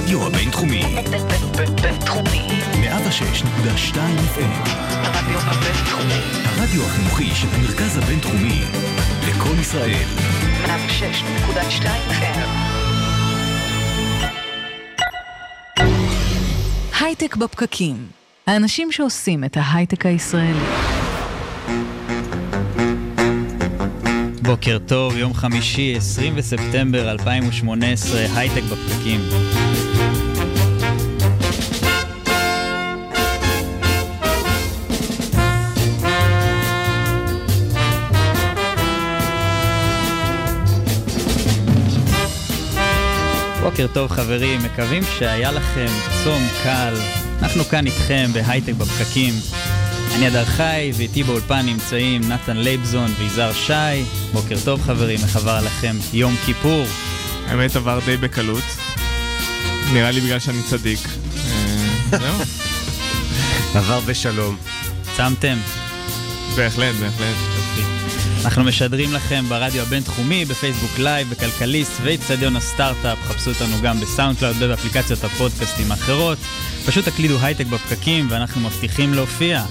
הרדיו הבינתחומי. בינתחומי. 106.2 FM. הרדיו הבינתחומי. הרדיו החינוכי של המרכז הבינתחומי. לקום ישראל. 106.2 FM. הייטק בפקקים. האנשים שעושים את ההייטק הישראלי. בוקר טוב, יום חמישי, 20 בספטמבר 2018, הייטק בפקקים. בוקר טוב חברים, מקווים שהיה לכם צום קל. אנחנו כאן איתכם בהייטק בפקקים. אני אדר חי, ואיתי באולפן נמצאים נתן לייבזון ויזהר שי. בוקר טוב חברים, איך עבר לכם יום כיפור? האמת עבר די בקלות. נראה לי בגלל שאני צדיק. אה, זהו, עבר בשלום. צמתם? בהחלט, בהחלט. אנחנו משדרים לכם ברדיו הבינתחומי, בפייסבוק לייב, בכלכליסט ואיצטדיון הסטארט-אפ. חפשו אותנו גם בסאונד קלאוד ובאפליקציות הפודקאסטים האחרות. פשוט תקלידו הייטק בפקקים ואנחנו מבטיחים להופיע.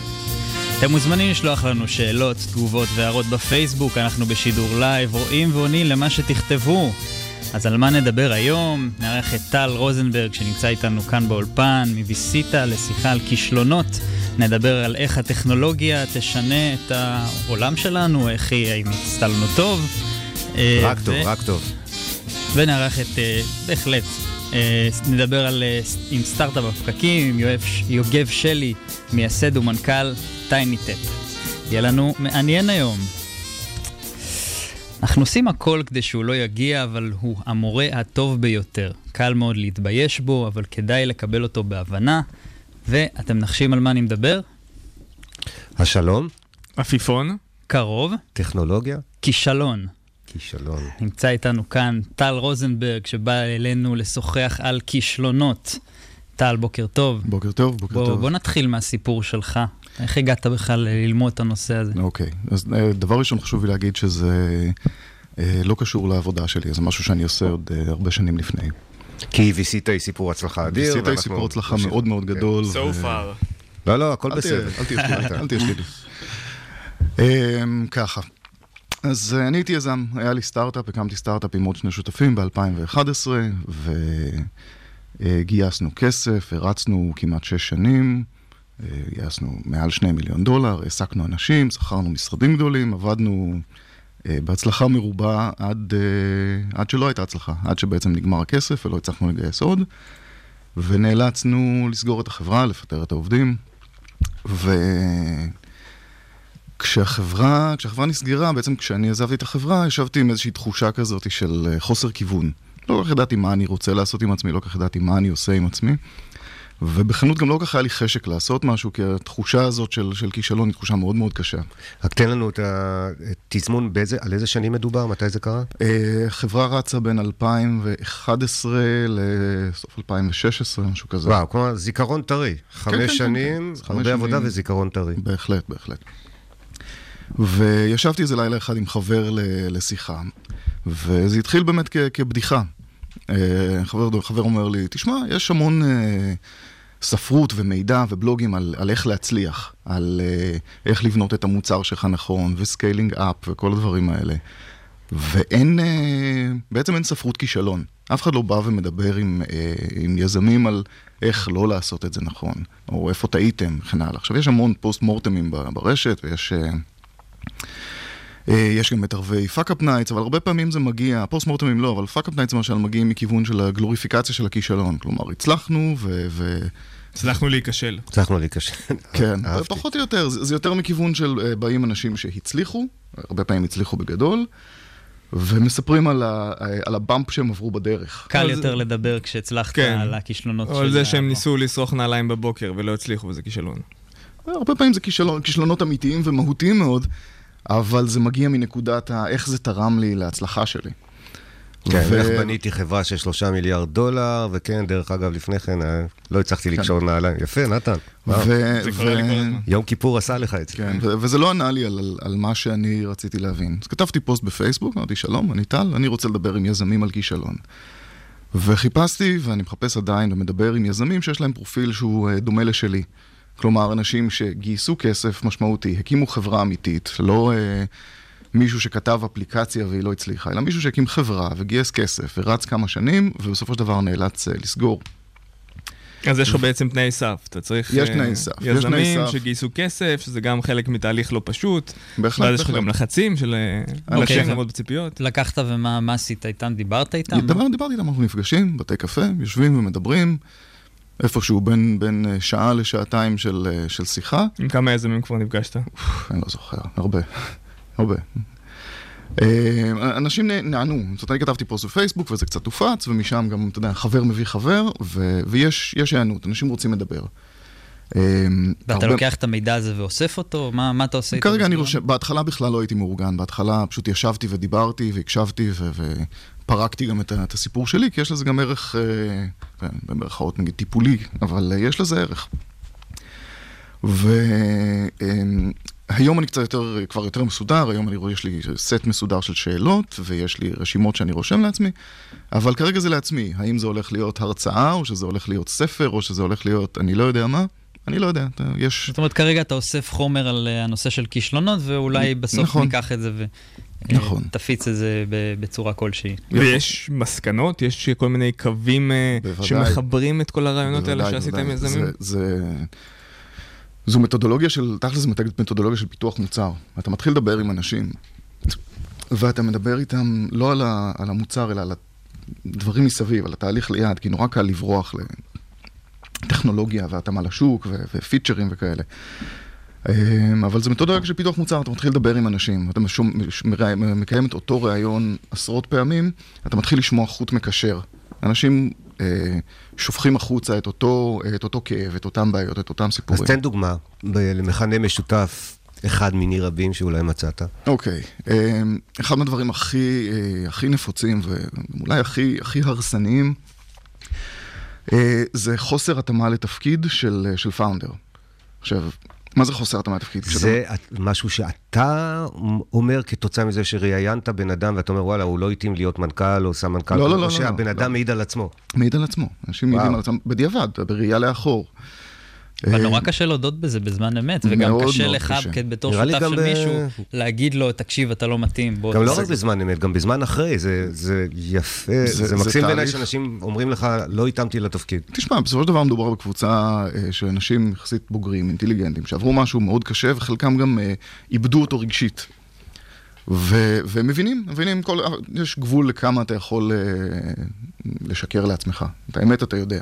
אתם מוזמנים לשלוח לנו שאלות, תגובות והערות בפייסבוק, אנחנו בשידור לייב, רואים ועונים למה שתכתבו. אז על מה נדבר היום? נארח את טל רוזנברג שנמצא איתנו כאן באולפן, מוויסיטה לשיחה על כישלונות. נדבר על איך הטכנולוגיה תשנה את העולם שלנו, איך היא, האם עשתה לנו טוב. רק טוב, ו- רק טוב. ונארח את, אה, בהחלט, אה, נדבר על, אה, עם סטארט-אפ בפקקים, עם יואב, יוגב שלי, מייסד ומנכ"ל טייניטק. יהיה לנו מעניין היום. אנחנו עושים הכל כדי שהוא לא יגיע, אבל הוא המורה הטוב ביותר. קל מאוד להתבייש בו, אבל כדאי לקבל אותו בהבנה. ואתם נחשים על מה אני מדבר? הכישלון, עפיפון. קרוב, טכנולוגיה, כישלון. כישלון. נמצא איתנו כאן טל רוזנברג, שבא אלינו לשוחח על כישלונות. טל, בוקר טוב. בוקר טוב, בוקר בוא, טוב. בוא נתחיל מהסיפור שלך. איך הגעת בכלל ללמוד את הנושא הזה? אוקיי, אז אה, דבר ראשון חשוב לי להגיד שזה אה, לא קשור לעבודה שלי, זה משהו שאני עושה עוד אה, הרבה שנים לפני. כי ויסיטה היא סיפור הצלחה אדיר. עשית ואנחנו סיפור הצלחה. מאוד מאוד כן. גדול. So ו- far. לא, לא, הכל בסדר. אל תהיה שלילי, אל תהיה שלילי. אמ, ככה, אז אני הייתי יזם, היה לי סטארט-אפ, הקמתי סטארט-אפ עם עוד שני שותפים ב-2011, וגייסנו כסף, הרצנו כמעט שש שנים, גייסנו מעל שני מיליון דולר, העסקנו אנשים, שכרנו משרדים גדולים, עבדנו אה, בהצלחה מרובה עד, אה, עד שלא הייתה הצלחה, עד שבעצם נגמר הכסף ולא הצלחנו לגייס עוד, ונאלצנו לסגור את החברה, לפטר את העובדים. וכשהחברה, כשהחברה נסגרה, בעצם כשאני עזבתי את החברה, ישבתי עם איזושהי תחושה כזאת של אה, חוסר כיוון. לא כל כך ידעתי מה אני רוצה לעשות עם עצמי, לא כל כך ידעתי מה אני עושה עם עצמי. ובכנות גם לא כל כך היה לי חשק לעשות משהו, כי התחושה הזאת של, של כישלון היא תחושה מאוד מאוד קשה. רק תן לנו את התזמון, באיזה- על איזה שנים מדובר? מתי זה קרה? אה, חברה רצה בין 2011 לסוף 2016, משהו כזה. וואו, כלומר, זיכרון טרי. כן, חמש כן, שנים, כן. חמש הרבה שנים. עבודה וזיכרון טרי. בהחלט, בהחלט. וישבתי איזה לילה אחד עם חבר ל- לשיחה, וזה התחיל באמת כ- כבדיחה. אה, חבר, חבר אומר לי, תשמע, יש המון אה, ספרות ומידע ובלוגים על, על איך להצליח, על אה, איך לבנות את המוצר שלך נכון, ו scaling up וכל הדברים האלה. ואין, בעצם אין ספרות כישלון. אף אחד לא בא ומדבר עם, עם יזמים על איך לא לעשות את זה נכון, או איפה טעיתם, וכן הלאה. עכשיו, יש המון post mortem ים ברשת, ויש... אה, יש גם את ערבי Fuckup Nights, אבל הרבה פעמים זה מגיע, post mortem ים לא, אבל Fuckup Nights למשל מגיעים מכיוון של הגלוריפיקציה של הכישלון. כלומר, הצלחנו, ו... ו- הצלחנו להיכשל. הצלחנו להיכשל. כן. פחות או יותר, זה, יותר מכיוון של אה, באים אנשים שהצליחו, הרבה פעמים הצליחו בגדול, ומספרים על, ה, אה, על הבמפ שהם עברו בדרך. קל יותר זה- לדבר כשהצלחת כן. על הכישלונות של... או על זה שהם העבר. ניסו לשרוך נעליים בבוקר ולא הצליחו וזה כישלון. הרבה פעמים זה כישלון, כישלונות אמיתיים ומהותיים מאוד, אבל זה מגיע מנקודת ה... איך זה תרם לי להצלחה שלי. כן, ו- איך בניתי חברה של שלושה מיליארד דולר, וכן, דרך אגב, לפני כן, אה, לא הצלחתי לקשור נעליים. יפה, נתן. ו- הזמן. יום כיפור עשה לך את זה. כן, ו- וזה לא ענה לי על, על, על מה שאני רציתי להבין. אז כתבתי פוסט בפייסבוק, אמרתי, שלום, אני טל, אני רוצה לדבר עם יזמים על כישלון. וחיפשתי, ואני מחפש עדיין ומדבר עם יזמים שיש להם פרופיל שהוא אה, דומה לשלי. כלומר, אנשים שגייסו כסף משמעותי, הקימו חברה אמיתית, לא אה, מישהו שכתב אפליקציה והיא לא הצליחה, אלא מישהו שהקים חברה וגייס כסף ורץ כמה שנים, ובסופו של דבר נאלץ אה, לסגור. אז יש לך בעצם תנאי סף, אתה צריך... יש אה, תנאי סף, יש תנאי יזמים סף. שגייסו כסף, שזה גם חלק מתהליך לא פשוט. בהחלט, ואז יש לך. גם לחצים של אה, אנשים ו- לעמוד בציפיות. לקחת ומה מה עשית איתם? דיברת איתם? דבר, דיברתי איתם, אנחנו נפגשים, בתי קפה, יושבים ומדברים, איפשהו בין, בין אה, שעה לשעתיים של, אה, של שיחה. עם כמה יזמים כבר נפגשת? אני לא זוכר, הרבה, הרבה. אה, אנשים נענו, זאת אומרת, אני כתבתי פוסט בפייסבוק וזה קצת הופץ, ומשם גם, אתה יודע, חבר מביא חבר, ו- ויש יש היענות, אנשים רוצים לדבר. ואתה הרבה- לוקח את המידע הזה ואוסף אותו? מה מה אתה עושה איתו? כרגע אני? רושם, בהתחלה בכלל לא הייתי מאורגן, בהתחלה פשוט ישבתי ודיברתי והקשבתי ו- ופרקתי גם את, את הסיפור שלי, כי יש לזה גם ערך, אה, כן, במרכאות נגיד טיפולי, אבל אה, יש לזה ערך. והיום אני קצת יותר, כבר יותר מסודר, היום אני רואה, יש לי סט מסודר של שאלות, ויש לי רשימות שאני רושם לעצמי, אבל כרגע זה לעצמי, האם זה הולך להיות הרצאה, או שזה הולך להיות ספר, או שזה הולך להיות, אני לא יודע מה, אני לא יודע, אתה- יש... זאת אומרת, כרגע אתה אוסף חומר על אה, הנושא של כישלונות, ואולי בסוף נכון. ניקח את זה נכון. ותפיץ את זה ב- בצורה כלשהי. ויש מסקנות? יש כל מיני קווים אה, בוודאי. שמחברים את כל הרעיונות האלה בוודאי, שעשית עם בוודאי. יזמים? זה, זה, זו מתודולוגיה של, תכל'ס זו מתודולוגיה של פיתוח מוצר. אתה מתחיל לדבר עם אנשים, ואתה מדבר איתם לא על, ה, על המוצר, אלא על הדברים מסביב, על התהליך ליד, כי נורא קל לברוח לטכנולוגיה והתאמה לשוק ו- ופיצ'רים וכאלה. אמ, אבל זו מתודולוגיה של פיתוח מוצר, אתה מתחיל לדבר עם אנשים, אתה משום, מש- מקיים את אותו ראיון עשרות פעמים, אתה מתחיל לשמוע חוט מקשר. אנשים אה, שופכים החוצה את אותו, את אותו כאב, את אותם בעיות, את אותם אז סיפורים. תן דוגמה למכנה משותף, אחד מיני רבים שאולי מצאת. אוקיי, אמ, אחד מהדברים הכי, אה, הכי נפוצים ואולי הכי, הכי הרסניים, אה, זה חוסר התאמה לתפקיד של, אה, של פאונדר. עכשיו, מה זה חוסר התאמה לתפקיד? כשאתה- זה משהו שאתה אומר כתוצאה מזה שראיינת בן אדם ואתה אומר, וואלה, הוא לא התאים להיות מנכ"ל או סמנכ"ל, לא, לא, לא, או לא, שהבן לא. אדם מעיד על עצמו. מעיד על עצמו. אנשים. מעידים על עצמם בדיעבד, בראייה לאחור. אבל אה, נורא קשה להודות בזה בזמן אמת, וגם קשה לך, בתור שותף של מישהו, להגיד לו, תקשיב, אתה לא מתאים, בוא גם לא רק את זה." בזמן אמת, גם בזמן אחרי, זה, יפה, זה- מקסים בעיניי. שאנשים אומרים לך, לא התאמתי לתפקיד. תשמע, בסופו של דבר מדובר בקבוצה אה, של אנשים יחסית בוגרים, אינטליגנטים, שעברו משהו מאוד קשה וחלקם גם אה, איבדו אותו רגשית. ו- והם מבינים, כל, יש גבול לכמה אתה יכול אה, לשקר לעצמך. את האמת אתה יודע.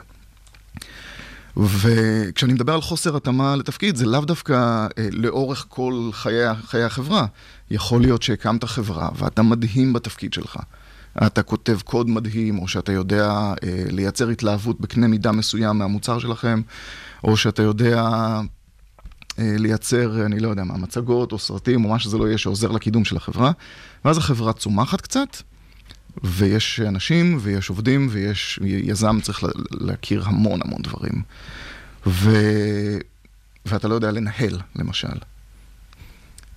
וכשאני מדבר על חוסר התאמה לתפקיד, זה לאו דווקא אה, לאורך כל חיי, חיי החברה. יכול להיות שהקמת חברה ואתה מדהים בתפקיד שלך. אתה כותב קוד מדהים, או שאתה יודע אה, לייצר התלהבות בקנה מידה מסוים מהמוצר שלכם, או שאתה יודע אה, לייצר, אני לא יודע מה, מצגות או סרטים או מה שזה לא יהיה שעוזר לקידום של החברה. ואז החברה צומחת קצת, ויש אנשים, ויש עובדים, ויש יזם צריך לה- להכיר המון המון דברים. ו... ואתה לא יודע לנהל, למשל.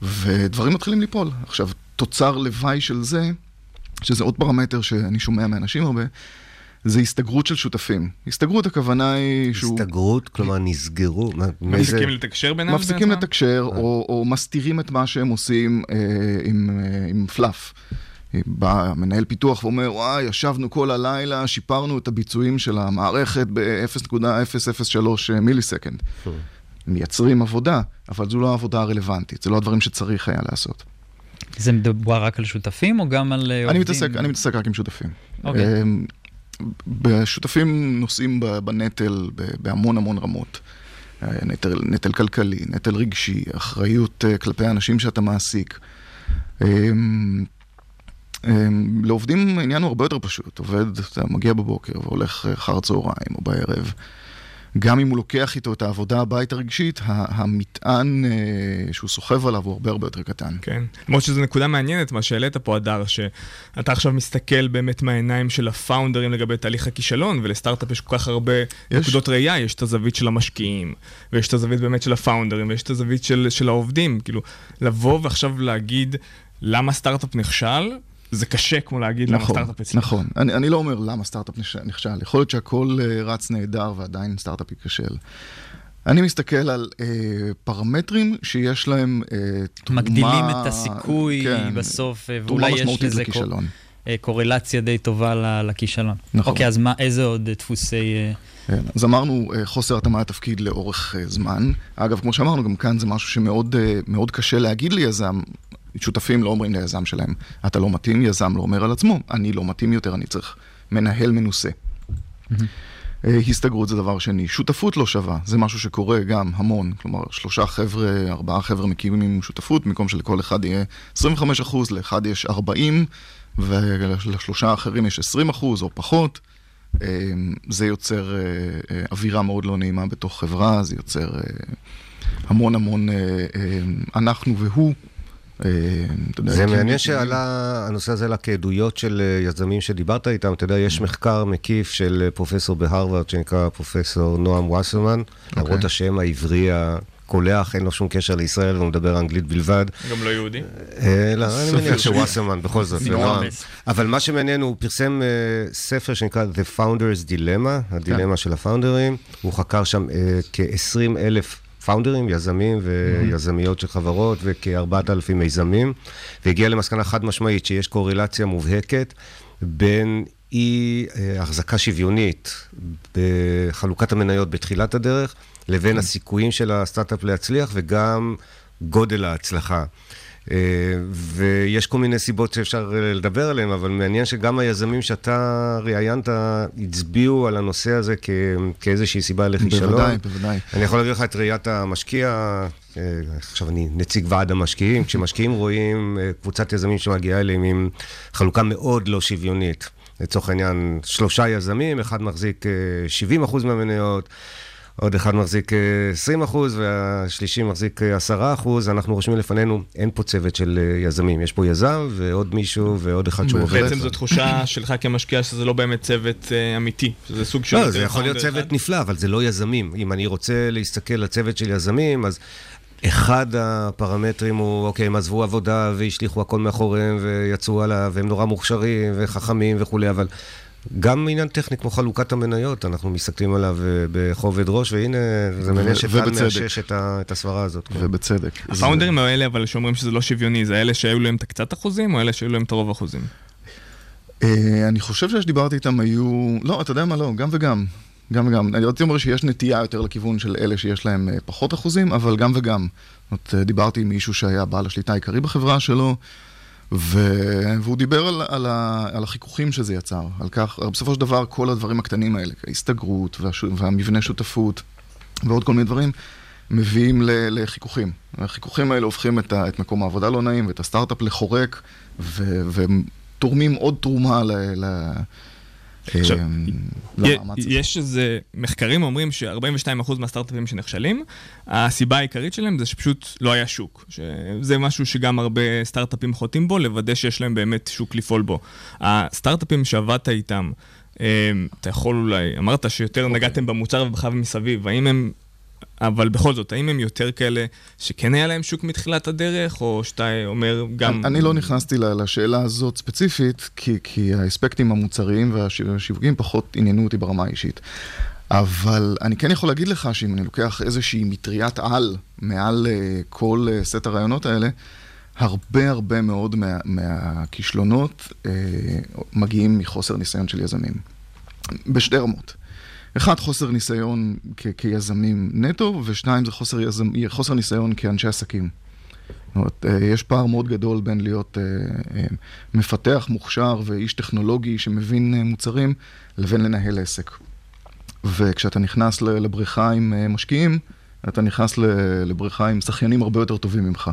ודברים מתחילים ליפול. עכשיו, תוצר לוואי של זה, שזה עוד פרמטר שאני שומע מאנשים הרבה, זה הסתגרות של שותפים. הסתגרות הכוונה היא שהוא... הסתגרות, כלומר נסגרו. מפסיקים לתקשר בינם? מפסיקים? לתקשר, או, או מסתירים את מה שהם עושים אה, עם, אה, עם פלאף. בא מנהל פיתוח ואומר, וואי, ישבנו כל הלילה, שיפרנו את הביצועים של המערכת ב-0.003 מיליסקנד. מייצרים עבודה, אבל זו לא העבודה הרלוונטית, זה לא הדברים שצריך היה לעשות. זה מדובר רק על שותפים או גם על אה, עובדים? אני מתעסק, אני מתעסק רק עם שותפים. אוקיי. אמ, בשותפים נושאים בנטל בהמון המון רמות. אה, נטל, נטל כלכלי, נטל רגשי, אחריות אה, כלפי האנשים שאתה מעסיק. אמ, לעובדים העניין הוא הרבה יותר פשוט. עובד, אתה מגיע בבוקר והולך אה, אחר הצהריים או בערב. גם אם הוא לוקח איתו את העבודה הביתה רגשית, ה- המטען אה, שהוא סוחב עליו הוא הרבה הרבה יותר קטן. כן. למרות שזו נקודה מעניינת, מה שהעלית פה, הדר, שאתה עכשיו מסתכל באמת מהעיניים של הפאונדרים לגבי תהליך הכישלון, ולסטארט-אפ יש כל כך הרבה יש. נקודות ראייה, יש את הזווית של המשקיעים, ויש את הזווית באמת של הפאונדרים, ויש את הזווית של, של העובדים. כאילו, לבוא ועכשיו להגיד למה סטארט-אפ נכשל, זה קשה כמו להגיד למה נכון, סטארט-אפ הצליח. נכון. אני, אני לא אומר למה סטארט-אפ נכשל, יכול להיות שהכל אה, רץ נהדר ועדיין סטארט-אפ ייכשל. אני מסתכל על אה, פרמטרים שיש להם אה, תרומה... מגדילים את הסיכוי כן, בסוף, אה, ואולי יש לזה קור- לכישלון. אה, קורלציה די טובה ל- לכישלון. נכון. אוקיי, אז מה, איזה עוד דפוסי... אה, כן, אז אמרנו אה, חוסר התאמה לתפקיד לאורך אה, זמן. אגב, כמו שאמרנו, גם כאן זה משהו שמאוד מאוד קשה להגיד ליזם. שותפים לא אומרים ליזם שלהם, אתה לא מתאים, יזם לא אומר על עצמו, אני לא מתאים יותר, אני צריך מנהל מנוסה. אה, הסתגרות זה דבר שני. שותפות לא שווה, זה משהו שקורה גם המון. כלומר, שלושה חבר'ה, ארבעה חבר'ה מקימים שותפות, במקום שלכל אחד יהיה 25 אחוז, לאחד יש 40, ולשלושה האחרים יש 20 אחוז או פחות. אה, זה יוצר אה, אווירה מאוד לא נעימה בתוך חברה, זה יוצר המון המון אנחנו והוא. אה, זה כי- מעניין שעלה, הנושא הזה עלה כעדויות של אה, יזמים שדיברת איתם. אתה יודע, יש מחקר מקיף של אה, פרופסור בהרווארד שנקרא פרופסור נועם ווסרמן, למרות השם העברי הקולח, אין לו שום קשר לישראל, הוא מדבר אנגלית בלבד. גם לא יהודי. אה, לא, אני מניח שווסרמן בכל זאת. אבל מה שמעניין, הוא פרסם ספר שנקרא The Founders Dilemma, הדילמה של הפאונדרים. הוא חקר שם אה, כ-20 אלף פאונדרים, יזמים ויזמיות של חברות, וכ-4,000 מיזמים, והגיע למסקנה חד משמעית שיש קורלציה מובהקת בין אי אה, החזקה שוויונית בחלוקת המניות בתחילת הדרך, לבין הסיכויים של הסטארט-אפ להצליח, וגם גודל ההצלחה. אה, ויש כל מיני סיבות שאפשר אה, לדבר עליהן, אבל מעניין שגם היזמים שאתה ראיינת הצביעו על הנושא הזה כ- כאיזושהי סיבה לכישלון. בוודאי, בוודאי. אני יכול להגיד לך את ראיית המשקיע, אה, עכשיו אני נציג ועד המשקיעים, כשמשקיעים רואים קבוצת יזמים שמגיעה אליהם עם חלוקה מאוד לא שוויונית. לצורך העניין, שלושה יזמים, אחד מחזיק אה, 70% מהמניות, עוד אחד מחזיק אה, 20% והשלישי מחזיק אה, 10%, אנחנו רושמים לפנינו, אין פה צוות של אה, יזמים, יש פה יזם ועוד מישהו ועוד אחד שהוא עובד. בעצם זו תחושה שלך כמשקיע שזה לא באמת צוות אמיתי, שזה סוג של... לא, זה יכול להיות צוות. נפלא, אבל זה לא יזמים. אם אני רוצה להסתכל על צוות של יזמים, אז אחד הפרמטרים הוא, אוקיי, הם עזבו עבודה והשליכו הכל מאחוריהם ויצאו הלאה, והם נורא מוכשרים וחכמים וכולי, אבל גם עניין טכני כמו חלוקת המניות, אנחנו מסתכלים עליו אה, בכובד ראש, והנה, זה מעניין שטל ובצדק. מאשש את ה- את הסברה הזאת. כן. ובצדק. הפאונדרים האלה, אבל שאומרים שזה לא שוויוני, זה אלה שהיו להם את הקצת אחוזים, או אלה שהיו להם את הרוב אחוזים? אה, אני חושב שדיברתי איתם היו... לא, אתה יודע מה, לא, גם וגם. גם וגם. אני רציתי לומר שיש נטייה יותר לכיוון של אלה שיש להם אה, פחות אחוזים, אבל גם וגם. זאת אומרת, דיברתי עם מישהו שהיה בעל השליטה העיקרי בחברה שלו, ו... והוא דיבר על, על, ה... על החיכוכים שזה יצר. על כך, בסופו של דבר, כל הדברים הקטנים האלה, ההסתגרות והש... והמבנה שותפות ועוד כל מיני דברים, מביאים ל... לחיכוכים. החיכוכים האלה הופכים את, ה... את מקום העבודה לא נעים ואת הסטארט-אפ לחורק, ו... ותורמים עוד תרומה ל... ל... עכשיו, אמ, הזה. יש איזה מחקרים אומרים ש-42% מהסטארט-אפים שנכשלים, הסיבה העיקרית שלהם זה שפשוט לא היה שוק. שזה משהו שגם הרבה סטארט-אפים חוטאים בו, לוודא שיש להם באמת שוק לפעול בו. הסטארט-אפים שעבדת איתם, אה, אתה יכול אולי, אמרת שיותר אוקיי. נגעתם במוצר ובחווה מסביב, האם הם... אבל בכל זאת, האם הם יותר כאלה שכן היה להם שוק מתחילת הדרך, או שאתה אומר גם... אני- אני לא נכנסתי לשאלה הזאת ספציפית, כי, כי האספקטים המוצריים והשיווקים פחות עניינו אותי ברמה האישית. אבל אני כן יכול להגיד לך שאם אני לוקח איזושהי מטריית על מעל uh, כל uh, סט הרעיונות האלה, הרבה הרבה מאוד מה, מהכישלונות uh, מגיעים מחוסר ניסיון של יזמים. בשתי רמות. אחד, חוסר ניסיון כ- כיזמים נטו, ושניים, זה חוסר, יזמ... חוסר ניסיון כאנשי עסקים. זאת אומרת, אה, יש פער מאוד גדול בין להיות אה, אה, מפתח מוכשר ואיש טכנולוגי שמבין מוצרים, לבין לנהל עסק. וכשאתה נכנס לבריכה עם משקיעים, אתה נכנס לבריכה עם שחיינים הרבה יותר טובים ממך.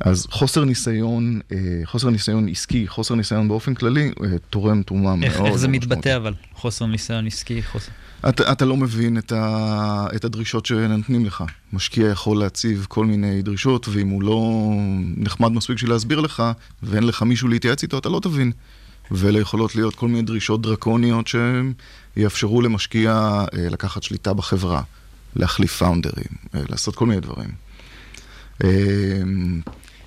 אז חוסר ניסיון, אה, חוסר ניסיון עסקי, חוסר ניסיון באופן כללי, אה, תורם תרומה מאוד איך, מאוד איך זה. מתבטא אבל? חוסר ניסיון עסקי, חוסר... אתה, אתה לא מבין את, ה, את הדרישות שנותנים לך. משקיע יכול להציב כל מיני דרישות, ואם הוא לא נחמד מספיק בשביל להסביר לך, ואין לך מישהו להתייעץ איתו, אתה לא תבין. ואלה יכולות להיות כל מיני דרישות דרקוניות שיאפשרו למשקיע אה, לקחת שליטה בחברה, להחליף פאונדרים, לעשות כל מיני דברים.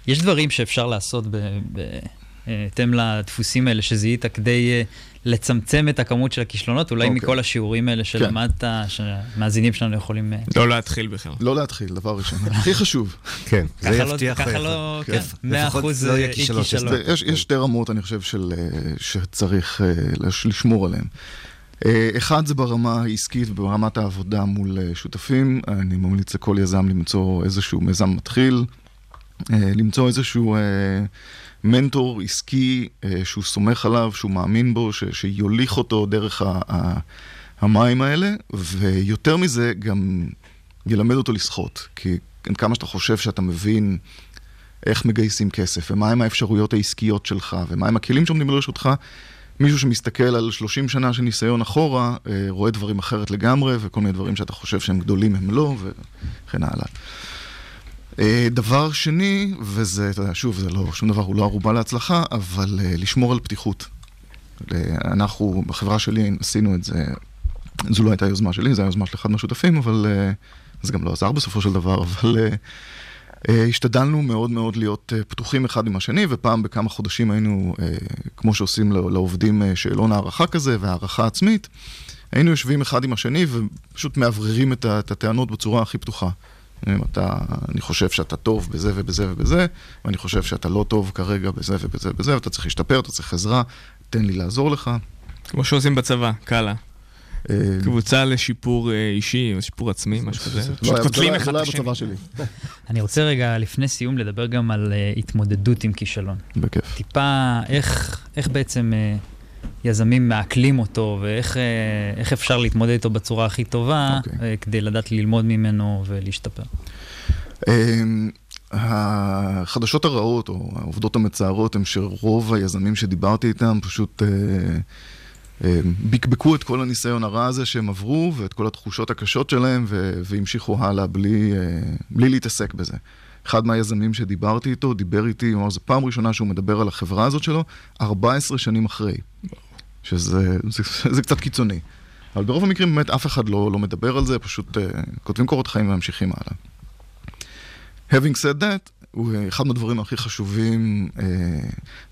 אה, יש דברים שאפשר לעשות בהתאם לדפוסים האלה שזיהית כדי אה, לצמצם את הכמות של הכישלונות, אולי אוקיי. מכל השיעורים האלה שלמדת, שהמאזינים שלנו יכולים... אה, לא להתחיל בכלל. לא להתחיל, דבר ראשון. הכי חשוב. כן, זה לא- יבטיח... ככה אה, לא, כן. כן, מאה לפחות אחוז לא יהיה אי כישלון של כישלון. יש, יש שתי רמות, אני חושב, של, אה, שצריך אה, לש- לשמור עליהן. אה, אחד זה ברמה העסקית וברמת העבודה מול אה, שותפים. אני ממליץ לכל יזם למצוא איזשהו מיזם מתחיל, אה, למצוא איזשהו אה, מנטור עסקי אה, שהוא סומך עליו, שהוא מאמין בו, ש, שיוליך אותו דרך ה, ה, המים האלה, ויותר מזה, גם ילמד אותו לשחות. כי כמה שאתה חושב שאתה מבין איך מגייסים כסף, ומהם האפשרויות העסקיות שלך, ומהם הכלים שעומדים לרשותך, מישהו שמסתכל על 30 שנה של ניסיון אחורה, אה, רואה דברים אחרת לגמרי, וכל מיני דברים שאתה חושב שהם גדולים הם לא, וכן הלאה. אה, דבר שני, וזה, אתה יודע, שוב, זה לא, שום דבר הוא לא ערובה להצלחה, אבל אה, לשמור על פתיחות. אנחנו, בחברה שלי, עשינו את זה, זו לא הייתה יוזמה שלי, זו הייתה יוזמה של אחד מהשותפים, אבל אה, זה גם לא עזר בסופו של דבר, אבל אה, השתדלנו מאוד מאוד להיות אה, פתוחים אחד עם השני, ופעם בכמה חודשים היינו, אה, כמו שעושים לעובדים אה, שאלון הערכה כזה, והערכה עצמית, היינו יושבים אחד עם השני ופשוט מאווררים את את הטענות בצורה הכי פתוחה. אם אתה, אני חושב שאתה טוב בזה ובזה ובזה, ואני חושב שאתה לא טוב כרגע בזה ובזה ובזה, ואתה צריך להשתפר, אתה צריך עזרה, תן לי לעזור לך. כמו שעושים בצבא, קאלה. אה, קבוצה לשיפור אה, אישי, או שיפור עצמי, משהו כזה. פשוט קוטלים אחד לא את השני. אני רוצה רגע, לפני סיום, לדבר גם על אה, התמודדות עם כישלון. בכיף. טיפה, איך, איך בעצם יזמים מעכלים אותו, ואיך אה, איך אפשר להתמודד איתו בצורה הכי טובה, אוקיי. אה, כדי לדעת ללמוד ממנו ולהשתפר. אמ, החדשות הרעות, או העובדות המצערות, הן שרוב היזמים שדיברתי איתם פשוט אה, אה, בקבקו את כל הניסיון הרע הזה שהם עברו, ואת כל התחושות הקשות שלהם, והמשיכו הלאה בלי, אה, בלי להתעסק בזה. אחד מהיזמים שדיברתי איתו, דיבר איתי, הוא אמר, זו פעם ראשונה שהוא מדבר על החברה הזאת שלו, 14 שנים אחרי. שזה זה, זה קצת קיצוני. אבל ברוב המקרים באמת אף אחד לא, לא מדבר על זה, פשוט uh, כותבים קורות חיים וממשיכים הלאה. Having said that, הוא אה, אחד מהדברים הכי חשובים, אה,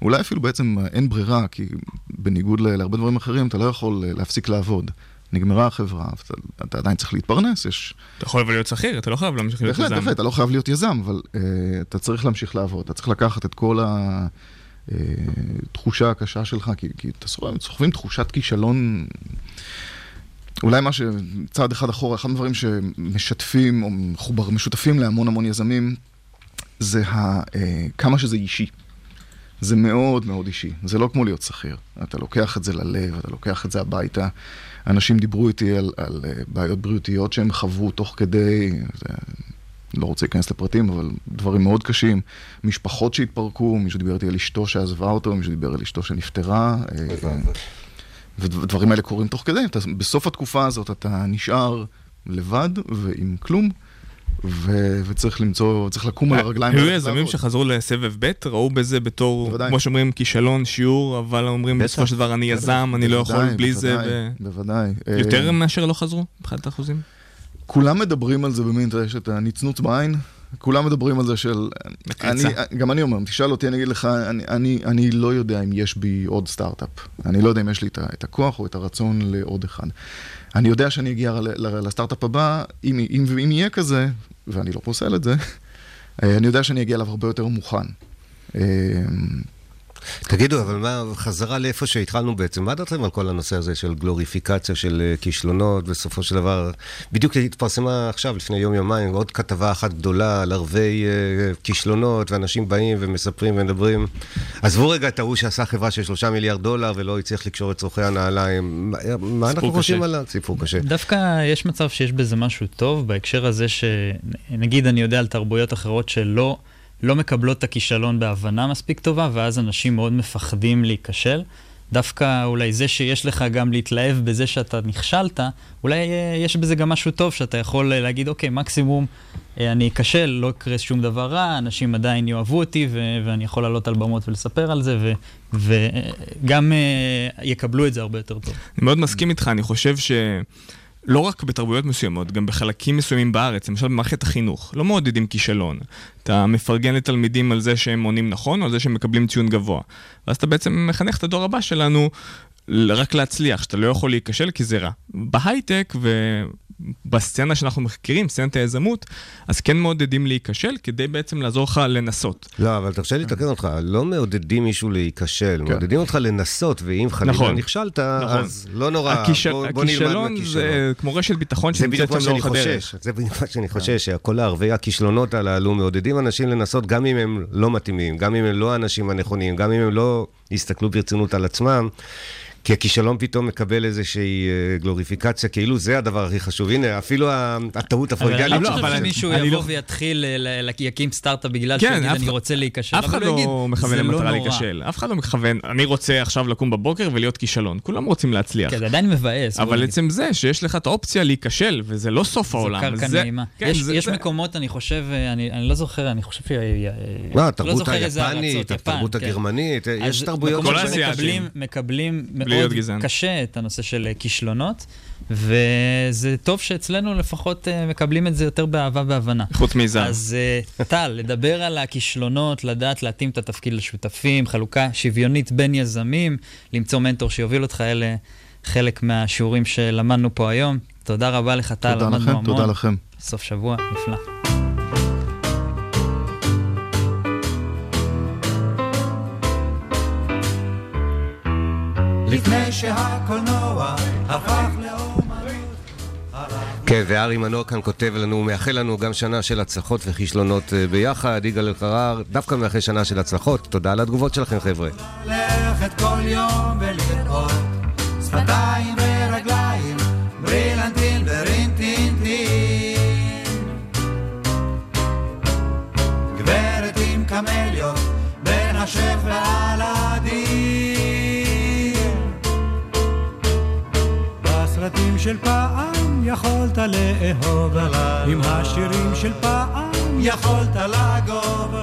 אולי אפילו בעצם אין ברירה, כי בניגוד להרבה דברים אחרים, אתה לא יכול אה, להפסיק לעבוד. נגמרה החברה, אתה, אתה עדיין צריך להתפרנס, יש... אתה יכול אבל להיות שכיר, אתה לא חייב להמשיך להיות יזם. בהחלט, אתה לא חייב להיות יזם, אבל uh, אתה צריך להמשיך לעבוד, אתה צריך לקחת את כל התחושה הקשה שלך, כי, כי אתה סוחבים, סוחבים תחושת כישלון. אולי מה שצעד אחד אחורה, אחד הדברים שמשתפים או מחובר, משותפים להמון המון יזמים, זה ה, uh, כמה שזה אישי. זה מאוד מאוד אישי, זה לא כמו להיות שכיר. אתה לוקח את זה ללב, אתה לוקח את זה הביתה. אנשים דיברו איתי על, על uh, בעיות בריאותיות שהם חוו תוך כדי, זה, לא רוצה להיכנס לפרטים, אבל דברים מאוד קשים. משפחות שהתפרקו, מישהו דיבר איתי על אשתו שעזבה אותו, מישהו דיבר על אשתו שנפטרה. אה, והדברים האלה קורים תוך כדי. אתה, בסוף התקופה הזאת אתה נשאר לבד ועם כלום, ו, וצריך למצוא, צריך לקום על הרגליים. היו יזמים. שחזרו לסבב ב', ראו בזה בתור. כמו שאומרים, כישלון, שיעור, אבל אומרים. בסופו של דבר אני יזם, אני לא יכול בלי זה. בוודאי. יותר אה, מאשר לא חזרו, מבחינת האחוזים? כולם מדברים על זה במין, אתה יודע, יש את הנצנוץ בעין, כולם מדברים על זה של... אני. גם אני אומר, תשאל אותי, אני אגיד לך, אני, אני, אני לא יודע אם יש בי עוד סטארט-אפ. אני לא יודע אם יש לי את, את הכוח או את הרצון לעוד אחד. אני יודע שאני אגיע לסטארט-אפ הבא, אם, אם, אם יהיה כזה, ואני לא פוסל את זה, אה, אני יודע שאני אגיע אליו הרבה יותר מוכן. תגידו, אבל מה, חזרה לאיפה שהתחלנו בעצם, מה דעתכם על כל הנושא הזה של גלוריפיקציה של אה, כישלונות, בסופו של דבר, בדיוק התפרסמה עכשיו, לפני יום-יומיים, עוד כתבה אחת גדולה על ערבי אה, כישלונות, ואנשים באים ומספרים ומדברים. עזבו רגע את ההוא שעשה חברה של שלושה מיליארד דולר ולא הצליח לקשור את צורכי הנעליים. מה, מה אנחנו חושבים קשה. עליו? סיפור קשה. דווקא יש מצב שיש בזה משהו טוב בהקשר הזה שנגיד אני יודע על תרבויות אחרות שלא לא מקבלות את הכישלון בהבנה מספיק טובה, ואז אנשים מאוד מפחדים להיכשל. דווקא אולי זה שיש לך גם להתלהב בזה שאתה נכשלת, אולי אה, יש בזה גם משהו טוב שאתה יכול אה, להגיד, אוקיי, מקסימום אה, אני אכשל, לא יקרה שום דבר רע, אנשים עדיין יאהבו אותי ו- ואני יכול לעלות על במות ולספר על זה, וגם יקבלו את זה הרבה יותר טוב. אני מאוד מסכים איתך, אני חושב ש... לא רק בתרבויות מסוימות, גם בחלקים מסוימים בארץ, למשל במערכת החינוך, לא מעודדים כישלון. אתה מפרגן לתלמידים על זה שהם עונים נכון, או על זה שהם מקבלים ציון גבוה. ואז אתה בעצם מחנך את הדור הבא שלנו רק להצליח, שאתה לא יכול להיכשל כי זה רע. בהייטק ובסצנה שאנחנו מכירים, סצנת היזמות, אז כן מעודדים להיכשל כדי בעצם לעזור לך לנסות. לא, אבל תרשה לי לתקן אותך, לא מעודדים מישהו להיכשל, מעודדים אותך לנסות, ואם חלילה נכון. נכשלת, נכון. אז לא נורא, הכישל- בוא בוא נלמד הכישלון מהכישלון. זה כמו רשת ביטחון זה שנמצאת שם לאורך הדרך. חושש, זה בדיוק מה שאני חושש, שכל הערבי הכישלונות הללו מעודדים אנשים לנסות גם אם הם לא מתאימים, גם אם הם לא האנשים הנכונים, גם אם הם לא יסתכלו ברצינות על עצמם. כי הכישלון פתאום מקבל איזושהי אה, גלוריפיקציה, כאילו זה הדבר הכי חשוב. הנה, אפילו הטעות אבל אני הפרוידיאלית. לא לא, חושב שמישהו יבוא לא- ויתחיל, ל- ל- יקים סטארט-אפ בגלל כן, שהוא יגיד אני רוצה להיכשל. אף אחד יגיד, לא מכוון "זה לא למטרה נורא". להיכשל. אף אחד לא מכוון, אני רוצה עכשיו לקום בבוקר ולהיות כישלון. כולם רוצים להצליח. כן, זה עדיין מבאס. אבל. עצם זה שיש לך את האופציה להיכשל, וזה לא סוף העולם. זו קרקע נעימה. כן, יש, מקומות, אני חושב, אני, אני לא זוכר, אני חושב ש... מה, לא התרבות היפנית, התרבות כן. הגרמנית, יש תרבויות... כל מקבלים מאוד. קשה את הנושא של אה, כישלונות, וזה טוב שאצלנו לפחות אה, מקבלים את זה יותר באהבה והבנה. חוץ מזר. אז אה, טל, לדבר על הכישלונות, לדעת להתאים את התפקיד לשותפים, חלוקה שוויונית בין יזמים, למצוא מנטור שיוביל אותך, אלה חלק מהשיעורים שלמדנו פה היום. תודה רבה לך, טל, תודה למדנו לכם, המון. תודה לכם. סוף שבוע נפלא. לפני שהקולנוע הפך לאומנות. כן, וארי מנור כאן כותב לנו, הוא מאחל לנו גם שנה של הצלחות וכישלונות אה, ביחד. יגאל אלחרר, דווקא מאחל שנה של הצלחות. תודה על התגובות שלכם, חבר'ה. ללכת כל יום ולראות שפתיים ורגליים, ברילנטין ורינטינטין. גברת עם קמליות, בין השף ועל של פעם יכולת לאהוב, עם השירים של פעם יכולת לגוב.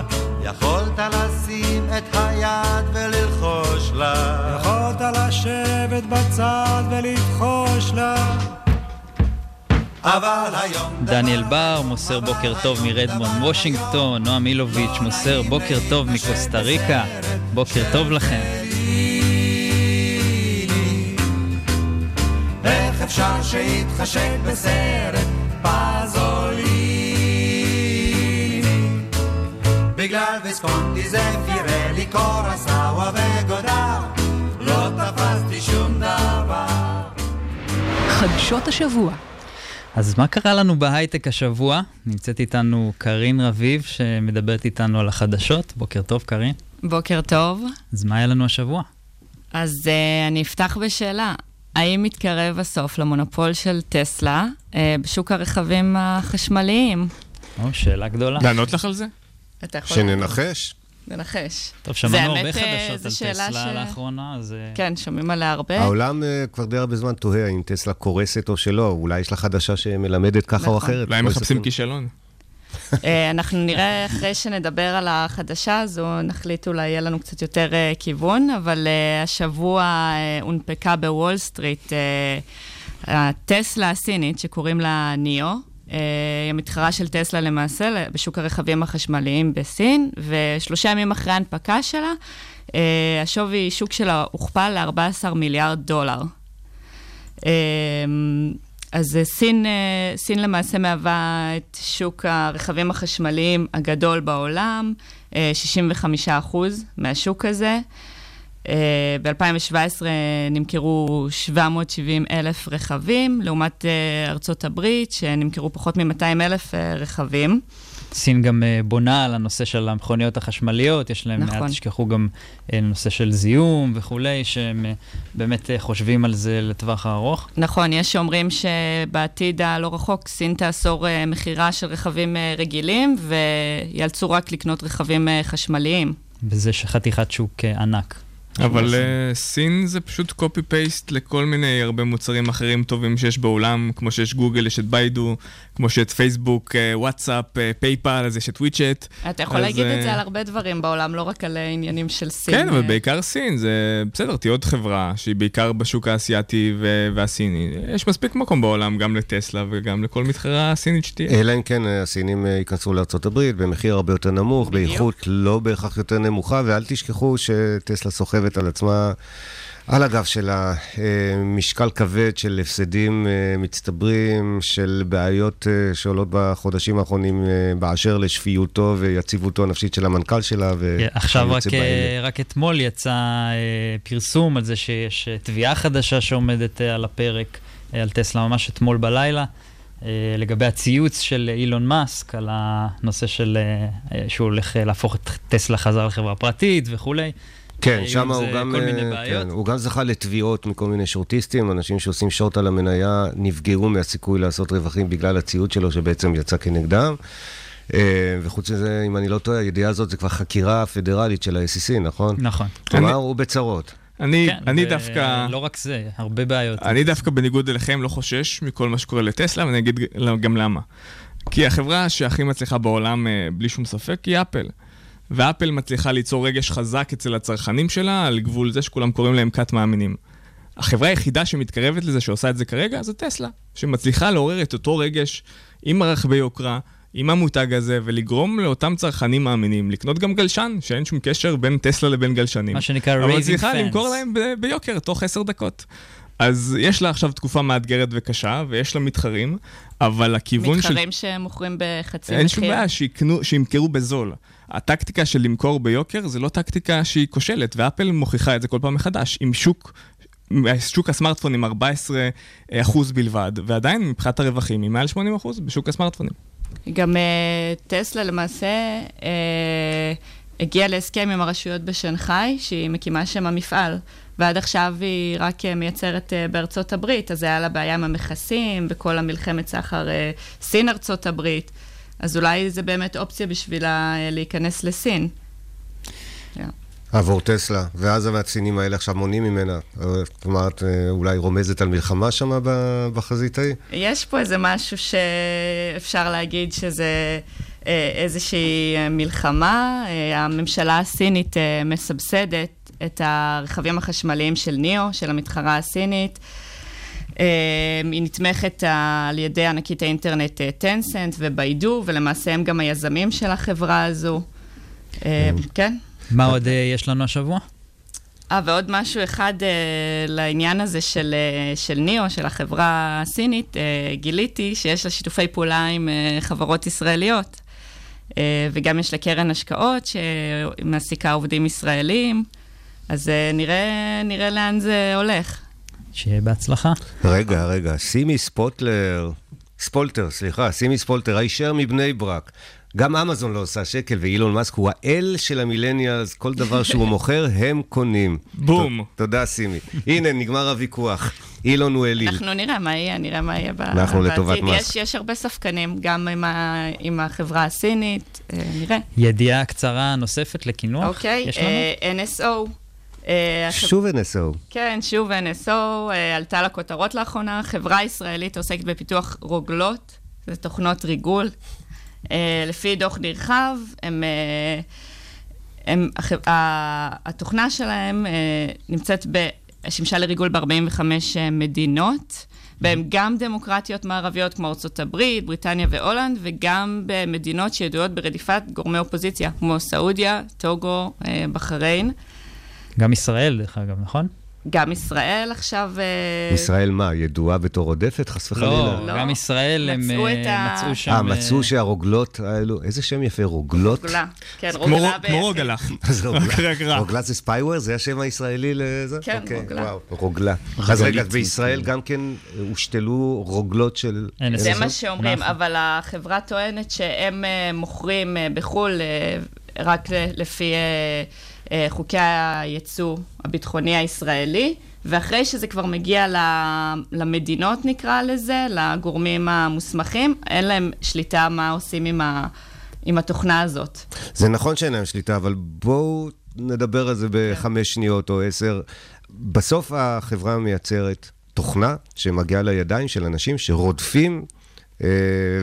יכולת לשים את היד וללחוש לה יכולת לשבת בצד ולבחוש לה. אבל היום... דניאל בר מוסר בוקר טוב מרדמונד וושינגטון, נועם אילוביץ' מוסר בוקר טוב מקוסטה ריקה, בוקר טוב לכם. אפשר שיתחשק בסרט פזוליני? בגלל ויסקונטי זה פירלי, קורסאווה וגודר, לא תפסתי שום דבר. חדשות השבוע. אז מה קרה לנו בהייטק השבוע? נמצאת איתנו קארין רביב, שמדברת איתנו על החדשות. בוקר טוב, קארין. בוקר טוב. אז מה היה לנו השבוע? אז uh, אני אפתח בשאלה. האם מתקרב הסוף למונופול של טסלה uh, בשוק הרכבים החשמליים? או, שאלה גדולה. לענות לך על זה? אתה יכול שננחש. לנחש. טוב, זה שמענו הרבה אה, חדשות על טסלה ש- לאחרונה, אז... אה, כן, שומעים עליה הרבה. העולם אה, כבר די הרבה זמן תוהה אם טסלה קורסת או שלא, אולי יש לה חדשה שמלמדת ככה או נכון. אחרת. אולי הם מחפשים עסקים. כישלון. אה, אנחנו נראה אחרי שנדבר על החדשה הזו, נחליט אולי יהיה לנו קצת יותר אה, כיוון, אבל אה, השבוע אה, הונפקה בוול סטריט הטסלה הסינית, שקוראים לה ניאו. היא המתחרה של טסלה למעשה בשוק הרכבים החשמליים בסין, ושלושה ימים אחרי ההנפקה שלה, השווי שוק שלה הוכפל ל-14 מיליארד דולר. אז אה, סין, אה, סין למעשה מהווה את שוק הרכבים החשמליים הגדול בעולם, אה, 65% מהשוק הזה. ב-2017 נמכרו 770 אלף רכבים, לעומת אה, ארצות הברית, שנמכרו פחות מ-200 אלף אה, רכבים. סין גם אה, בונה על הנושא של המכוניות החשמליות, יש להם, נכון. אל תשכחו גם אה, נושא של זיהום וכולי, שהם אה, באמת חושבים על זה לטווח הארוך. נכון, יש שאומרים שבעתיד הלא רחוק סין תאסור מכירה של רכבים רגילים, ויאלצו רק לקנות רכבים חשמליים. וזה חתיכת שוק ענק. אבל אה, סין זה פשוט copy paste לכל מיני הרבה מוצרים אחרים טובים שיש בעולם, כמו שיש גוגל, יש את ביידו, כמו שיש פייסבוק, אה, וואטסאפ, פייפל, אז יש את וויצ'ט. אתה יכול אז, להגיד את זה על הרבה דברים בעולם, לא רק על עניינים של סין. כן, אבל אה. בעיקר סין, זה בסדר, תהיה עוד חברה שהיא בעיקר בשוק האסייתי ו- והסיני. יש מספיק מקום בעולם גם לטסלה וגם לכל מתחרה סינית שתהיה. אלא אם כן הסינים אה, ייכנסו לארה"ב במחיר הרבה יותר נמוך, באיכות לא בהכרח יותר נמוכה, ואל תשכחו שטסלה סוחבת על עצמה, על הגב שלה, אה, משקל כבד של הפסדים אה, מצטברים, של בעיות אה, שעולות בחודשים האחרונים באשר לשפיותו ויציבותו הנפשית של המנכ"ל שלה. עכשיו רק, רק אתמול יצא פרסום על זה שיש תביעה חדשה שעומדת על הפרק, על טסלה ממש אתמול בלילה. לגבי הציוץ של אילון מאסק על הנושא של שהוא הולך להפוך את טסלה חזרה לחברה פרטית וכולי. כן, שם הוא גם, כן, הוא גם זכה לתביעות מכל מיני שורטיסטים, אנשים שעושים שורט על המניה נפגעו מהסיכוי לעשות רווחים בגלל הציוד שלו שבעצם יצא כנגדם. וחוץ מזה, אם אני לא טועה, הידיעה הזאת זה כבר חקירה פדרלית של ה-SEC, נכון? נכון. כלומר, הוא בצרות. אני, כן, אני דווקא... לא רק זה, הרבה בעיות. אני דווקא בניגוד אליכם לא חושש מכל מה שקורה לטסלה, ואני אגיד גם למה. כי החברה שהכי מצליחה בעולם, בלי שום ספק, היא אפל. ואפל מצליחה ליצור רגש חזק אצל הצרכנים שלה, על גבול זה שכולם קוראים להם כת מאמינים. החברה היחידה שמתקרבת לזה, שעושה את זה כרגע, זה טסלה, שמצליחה לעורר את אותו רגש עם רכבי יוקרה, עם המותג הזה, ולגרום לאותם צרכנים מאמינים לקנות גם גלשן, שאין שום קשר בין טסלה לבין גלשנים. מה שנקרא raving fans. אבל מצליחה למכור להם ב- ביוקר תוך עשר דקות. אז יש לה עכשיו תקופה מאתגרת וקשה, ויש לה מתחרים, אבל הכיוון של... מתחרים שמוכרים בחצי מחיר. אין שום בעיה, שיקנו, שימכרו בזול. הטקטיקה של למכור ביוקר זה לא טקטיקה שהיא כושלת, ואפל מוכיחה את זה כל פעם מחדש. עם שוק, שוק הסמארטפונים 14% בלבד, ועדיין מבחינת הרווחים היא מעל 80% בשוק הסמארטפונים. גם uh, טסלה למעשה uh, הגיעה להסכם עם הרשויות בשנגחאי, שהיא מקימה שם המפעל. ועד עכשיו היא רק מייצרת uh, בארצות הברית, אז היה לה בעיה עם המכסים וכל המלחמת סחר סין-ארצות הברית. אז אולי זה באמת אופציה בשבילה להיכנס לסין. עבור טסלה, ואז הסינים האלה עכשיו מונעים ממנה. כלומר, את אולי רומזת על מלחמה שם בחזית ההיא? יש פה איזה משהו שאפשר להגיד שזה איזושהי מלחמה. הממשלה הסינית מסבסדת את הרכבים החשמליים של ניאו, של המתחרה הסינית. היא נתמכת על ידי ענקית האינטרנט טנסנט וביידו, ולמעשה הם גם היזמים של החברה הזו. כן. מה עוד יש לנו השבוע? אה, ועוד משהו אחד לעניין הזה של, של ניאו, של החברה הסינית, גיליתי שיש לה שיתופי פעולה עם חברות ישראליות. וגם יש לה קרן השקעות שמעסיקה עובדים ישראלים, אז נראה, נראה לאן זה הולך. שיהיה בהצלחה. רגע, רגע, סימי ספוטלר, ספולטר, סליחה, סימי ספולטר, הישר מבני ברק. גם אמזון לא עושה שקל, ואילון מאסק הוא האל של המילניאלס, כל דבר שהוא מוכר, הם קונים. בום. תודה, סימי. הנה, נגמר הוויכוח. אילון הוא אליל. אנחנו נראה מה יהיה, נראה מה יהיה בעתיד. אנחנו לטובת מאסק. יש, הרבה ספקנים, גם עם, החברה הסינית, נראה. ידיעה קצרה נוספת לקינוח? אוקיי, לנו? NSO. שוב NSO. כן, שוב NSO, עלתה לכותרות לאחרונה, חברה ישראלית עוסקת בפיתוח רוגלות, זה תוכנות ריגול. לפי דוח נרחב, הם, הם, התוכנה שלהם נמצאת, ב, שימשה לריגול ב-45 מדינות, והן גם דמוקרטיות מערביות כמו ארצות הברית, בריטניה והולנד, וגם במדינות שידועות ברדיפת גורמי אופוזיציה, כמו סעודיה, טוגו, בחריין. גם ישראל, דרך אגב, נכון? גם ישראל עכשיו... ישראל מה, ידועה בתור עודפת, חס וחלילה? לא, לא, גם ישראל, הם מצאו, ה... שם... אה, מצאו שהרוגלות האלו, איזה שם יפה, רוגלות? רוגלה, כן, רוגלה כמו רוגלה. רוגלה. רוגלה זה ספייוור? זה השם הישראלי לזה? כן, רוגלה. וואו, רוגלה. אז רגע, בישראל גם כן הושתלו רוגלות של... זה מה שאומרים, אבל החברה טוענת שהם מוכרים בחו"ל רק לפי... חוקי הייצוא הביטחוני הישראלי, ואחרי שזה כבר מגיע למדינות נקרא לזה, לגורמים המוסמכים, אין להם שליטה מה עושים עם, ה, עם התוכנה הזאת. זה נכון שאין להם שליטה, אבל בואו נדבר על זה בחמש שניות או עשר. בסוף החברה מייצרת תוכנה שמגיעה לידיים של אנשים שרודפים אה,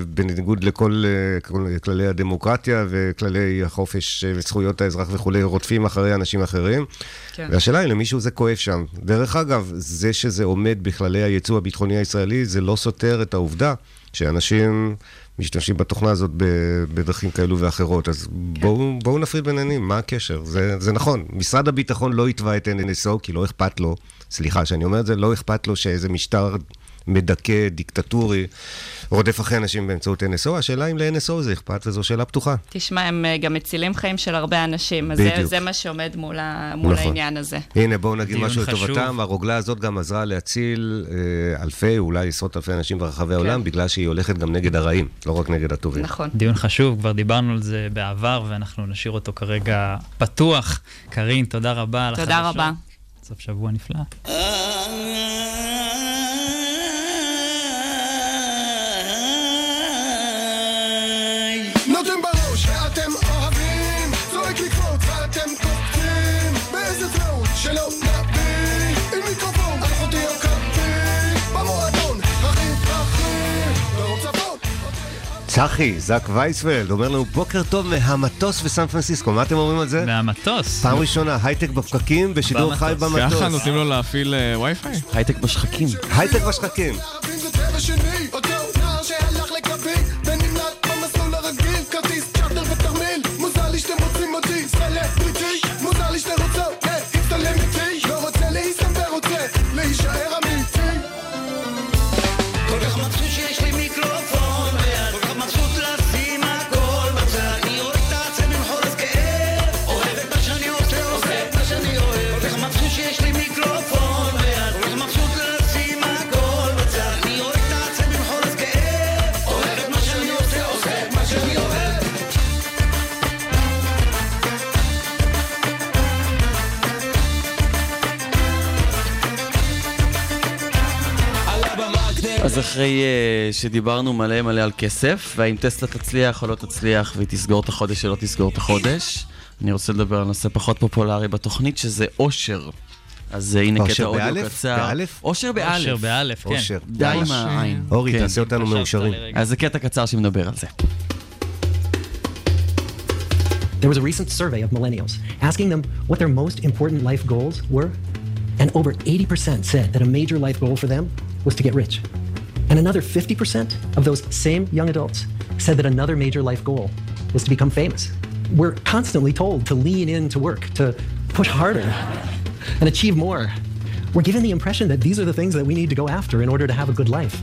בניגוד לכל אה, כל כללי הדמוקרטיה וכללי החופש וזכויות האזרח וכולי, רודפים אחרי אנשים אחרים. כן. והשאלה היא, למישהו זה כואב שם. דרך אגב, זה שזה עומד בכללי הייצוא הביטחוני הישראלי, זה לא סותר את העובדה שאנשים משתמשים בתוכנה הזאת בדרכים כאלו ואחרות. אז בואו, בואו נפריד בין העניינים, מה הקשר? זה, זה נכון. משרד הביטחון לא יתבע את NSO, כי לא אכפת לו, סליחה שאני אומר את זה, לא אכפת לו שאיזה משטר מדכא, דיקטטורי, רודף אחרי אנשים באמצעות NSO. השאלה אם ל-NSO זה אכפת, וזו שאלה פתוחה. תשמע, הם אה, גם מצילים חיים של הרבה אנשים, אז זה, בדיוק. זה מה שעומד מול, ה, מול נכון. העניין הזה. הנה, בואו נגיד משהו חשוב. לטובתם. הרוגלה הזאת גם עזרה להציל אה, אלפי, אולי עשרות אלפי אנשים ברחבי העולם, בגלל שהיא הולכת גם נגד הרעים, לא רק נגד הטובים. נכון. דיון חשוב, כבר דיברנו על זה בעבר, ואנחנו נשאיר אותו כרגע פתוח. קארין, תודה רבה על תודה החדשות. רבה. סוף שבוע נפלא. ואתם אוהבים צועק לקפוץ ואתם קופצים באיזה פלואו שלא נביא עם מיקרופון אלחוטי או במועדון הכי דרום צפון צחי, זק וייספלד, אומר לנו בוקר טוב מהמטוס בסן פרנסיסקו, מה אתם אומרים על זה? מהמטוס. פעם ראשונה, הייטק בפקקים, בשידור. חי במטוס. ככה נותנים לו להפעיל אה, וי-פיי? הייטק בשחקים. הייטק בשחקים. אז אחרי uh, שדיברנו מלא מלא על כסף, והאם טסלה תצליח או לא תצליח, והיא תסגור את החודש או לא תסגור את החודש, אני רוצה לדבר על נושא פחות פופולרי בתוכנית, שזה אושר. אז uh, הנה אושר קטע אודיו באלף? קצר. באלף? אושר באלף. אושר באלף, כן. אושר. די עם העין. אורי, כן. תעשה אותנו מאושרים. אז זה קטע קצר שמדבר על זה. There was a recent survey of millennials asking them what their most important life goals were, and over 80% said that a major life goal for them was to get rich. And another 50% of those same young adults said that another major life goal was to become famous. We're constantly told to lean into work, to push harder, and achieve more. We're given the impression that these are the things that we need to go after in order to have a good life.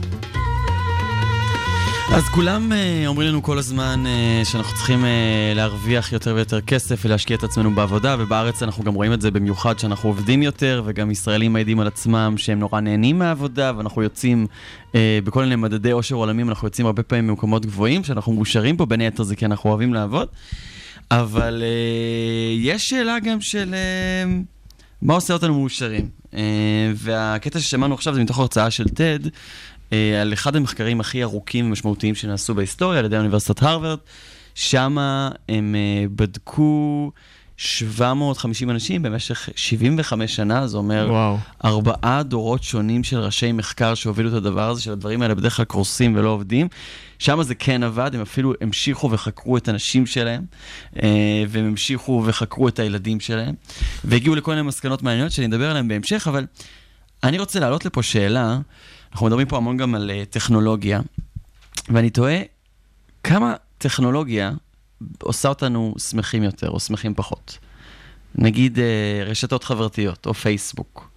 אז כולם uh, אומרים לנו כל הזמן uh, שאנחנו צריכים uh, להרוויח יותר ויותר כסף ולהשקיע את עצמנו בעבודה, ובארץ אנחנו גם רואים את זה במיוחד שאנחנו עובדים יותר, וגם ישראלים מעידים על עצמם שהם נורא נהנים מהעבודה, ואנחנו יוצאים uh, בכל מיני מדדי עושר עולמיים, אנחנו יוצאים הרבה פעמים ממקומות גבוהים, שאנחנו מאושרים פה, בין היתר זה כי אנחנו אוהבים לעבוד. אבל uh, יש שאלה גם של uh, מה עושה אותנו מאושרים. Uh, והקטע ששמענו עכשיו זה מתוך הרצאה של TED, על אחד המחקרים הכי ארוכים ומשמעותיים שנעשו בהיסטוריה על ידי אוניברסיטת הרווארד. שם הם אה, בדקו 750 אנשים במשך 75 שנה, זה אומר וואו. ארבעה דורות שונים של ראשי מחקר שהובילו את הדבר הזה, שהדברים האלה בדרך כלל קורסים ולא עובדים. שם זה כן עבד, הם אפילו המשיכו וחקרו את הנשים שלהם, אה, והם המשיכו וחקרו את הילדים שלהם, והגיעו לכל מיני מסקנות מעניינות שאני אדבר עליהן בהמשך, אבל אני רוצה להעלות לפה שאלה, אנחנו מדברים פה המון גם על uh, טכנולוגיה, ואני תוהה כמה טכנולוגיה עושה אותנו שמחים יותר או שמחים פחות. נגיד uh, רשתות חברתיות או פייסבוק.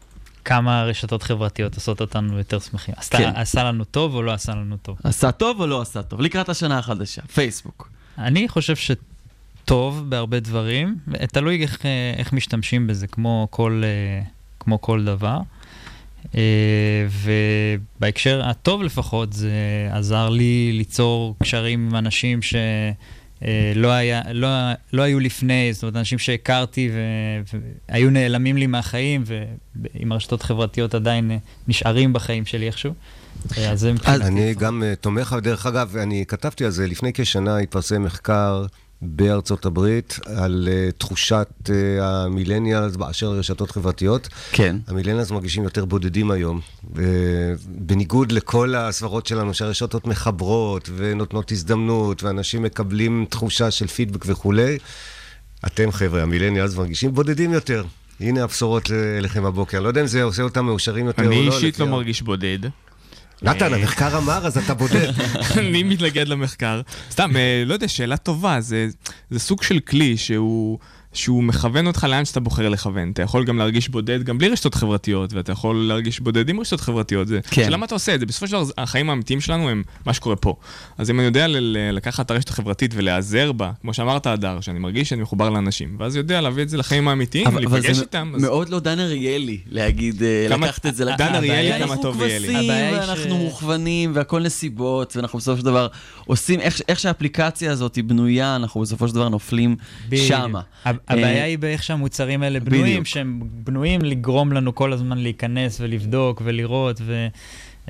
כמה רשתות חברתיות עושות אותנו יותר שמחים. עשתה- כן. עשה לנו טוב או לא עשה לנו טוב? עשה טוב או לא עשה טוב? לקראת השנה החדשה, פייסבוק. אני חושב שטוב בהרבה דברים, תלוי איך, אה, איך משתמשים בזה, כמו כל, אה, כמו כל דבר. אה, ובהקשר הטוב לפחות, זה עזר לי ליצור קשרים עם אנשים שלא היה, לא, לא היו לפני, זאת אומרת, אנשים שהכרתי והיו נעלמים לי מהחיים, ועם הרשתות החברתיות עדיין אה, נשארים בחיים שלי איכשהו. אה, אז זה מבחינתי. אני גם אה, תומך, דרך אגב, אני כתבתי על זה, לפני כשנה התפרסם מחקר בארצות הברית על uh, תחושת uh, המילניאלס באשר לרשתות חברתיות. כן. המילניאלס מרגישים יותר בודדים היום. Uh, בניגוד לכל הסברות שלנו שהרשתות מחברות ונותנות הזדמנות, ואנשים מקבלים תחושה של פידבק וכולי, אתם חבר'ה, המילניאלס מרגישים בודדים יותר. הנה הבשורות אליכם הבוקר. לא יודע אם זה עושה אותם מאושרים יותר או לא. אני אישית לא מרגיש בודד. נתן, המחקר אמר, אז אתה בודד. אני מתנגד למחקר. סתם, אה, לא יודע, שאלה טובה. זה, זה סוג של כלי שהוא, שהוא מכוון אותך לאן שאתה בוחר לכוון. אתה יכול גם להרגיש בודד גם בלי רשתות חברתיות, ואתה יכול להרגיש בודד עם רשתות חברתיות. זה, כן. שאלה מה אתה עושה את זה. בסופו של דבר, החיים האמיתיים שלנו הם מה שקורה פה. אז אם אני יודע ל- ל- לקחת את הרשת החברתית ולהיעזר בה, כמו שאמרת, הדר, שאני מרגיש שאני מחובר לאנשים, ואז יודע להביא את זה לחיים האמיתיים, אבל, אבל להיפגש זה איתם. אז... מאוד לא דן אריאלי להגיד, אה, כמה- לקחת את זה דן לקחת. אריאלי, הבעיה כמה טוב יהיה לי. אנחנו הבעיה היא ואנחנו ש- מוכוונים, והכל נסיבות, ואנחנו בסופו של דבר עושים, איך, איך שהאפליקציה הזאת היא בנויה, אנחנו בסופו של דבר נופלים. שמה. הב- הבעיה אה, היא באיך שהמוצרים האלה בנויים, בדיוק. שהם בנויים לגרום לנו כל הזמן להיכנס ולבדוק ולראות,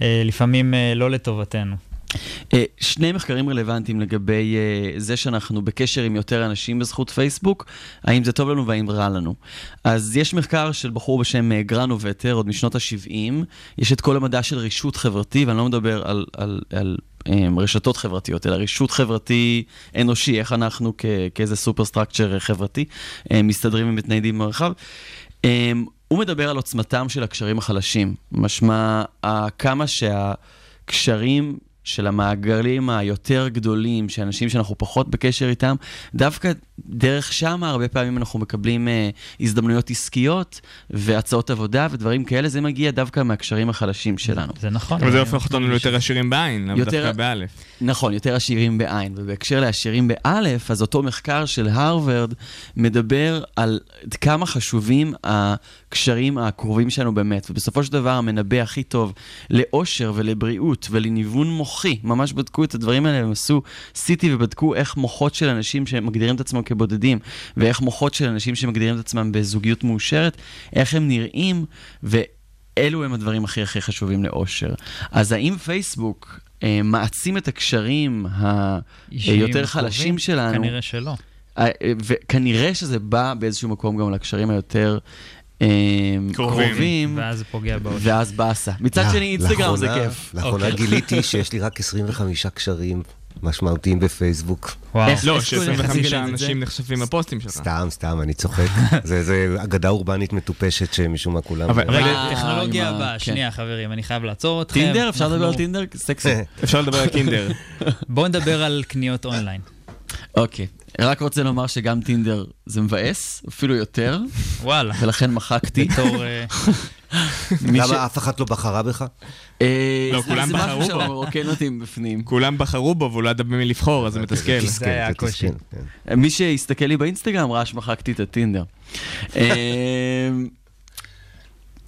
ולפעמים לא לטובתנו. אה, שני מחקרים רלוונטיים לגבי אה, זה שאנחנו בקשר עם יותר אנשים בזכות פייסבוק, האם זה טוב לנו והאם רע לנו. אז יש מחקר של בחור בשם אה, גרנובטר, עוד משנות ה-70, יש את כל המדע של רישות חברתי, ואני לא מדבר על, על, על אה, רשתות חברתיות, אלא רישות חברתי אנושי, איך אנחנו כ- כאיזה super structure חברתי אה, מסתדרים ומתניידים במרחב. אה, הוא מדבר על עוצמתם של הקשרים החלשים, משמע אה, כמה שהקשרים של המעגלים היותר גדולים, של אנשים שאנחנו פחות בקשר איתם, דווקא דרך שם הרבה פעמים אנחנו מקבלים אה, הזדמנויות עסקיות והצעות עבודה ודברים כאלה, זה מגיע דווקא מהקשרים החלשים שלנו. זה נכון. אבל זה הופך אותנו ליותר עשירים בעין, לאו יותר- דווקא באלף. נכון, יותר עשירים בעין. ובהקשר לעשירים באלף, אז אותו מחקר של הרווארד מדבר על כמה חשובים הקשרים הקרובים שלנו באמת. ובסופו של דבר המנבא הכי טוב לאושר ולבריאות ולניוון מוחי, ממש בדקו את הדברים האלה, הם עשו CT ובדקו איך מוחות של אנשים שמגדירים את עצמם כבודדים, ואיך מוחות של אנשים שמגדירים את עצמם בזוגיות מאושרת, איך הם נראים, ו... אלו הם הדברים הכי הכי חשובים לאושר. אז האם פייסבוק אה, מעצים את הקשרים היותר קרובים? חלשים שלנו? כנראה שלא. אה, אה, וכנראה שזה בא באיזשהו מקום גם לקשרים היותר קרובים. קרובים, ואז זה פוגע באושר. ואז באסה. מצד שני, אינסטגרם זה לאחרונה- כיף. לאחרונה אוקיי. גיליתי שיש לי רק 25 קשרים משמעותיים בפייסבוק. וואו. איך- לא, איך קוראים לך? ש-25 תגיד לי את זה. אנשים נחשפים לפוסטים שלך. סתם, סתם, אני צוחק. זה זה אגדה אורבנית מטופשת שמשום מה כולם... אבל- רגע, אה, טכנולוגיה הבאה, כן. שנייה חברים, אני חייב לעצור אתכם. טינדר? אפשר לדבר על טינדר? סקסי. אפשר לדבר על קינדר. בואו נדבר על קניות אונליין. אוקיי. רק רוצה לומר שגם טינדר זה מבאס, אפילו יותר, וואלה. ולכן מחקתי. בתור... אה, למה אף אחד לא בחרה בך? אה, לא, זה- כולם זה משהו בחרו בו. שם מרוקן בפנים. כולם בחרו בו והוא לא ידע במי לבחור, אז זה מתסכל. תסכל, זה היה הקושי. כן. מי שהסתכל לי באינסטגרם ראה שמחקתי את הטינדר. אה,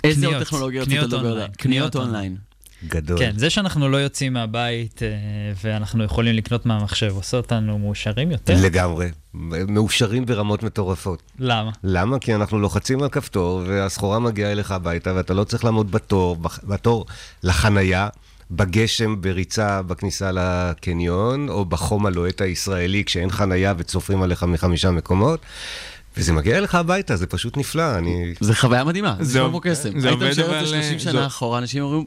איזה עוד קניות, טכנולוגיה רצית קניות לדבר עליה? אונליין, קניות קניות אונליין. גדול. כן, זה שאנחנו לא יוצאים מהבית אה, ואנחנו יכולים לקנות מהמחשב עושה אותנו מאושרים יותר? לגמרי. מאושרים ברמות מטורפות. למה? למה? כי אנחנו לוחצים על כפתור והסחורה מגיעה אליך הביתה ואתה לא צריך לעמוד בתור, בתור לחנייה, בגשם, בריצה בכניסה לקניון, או בחום הלוהט הישראלי כשאין חנייה וצופרים עליך מחמישה מקומות. וזה מגיע אליך הביתה, זה פשוט נפלא. אני... זה חוויה מדהימה, זה כמו קסם. היית משאיר את זה 30 אה, שנה זו- אחורה, אנשים אומרים,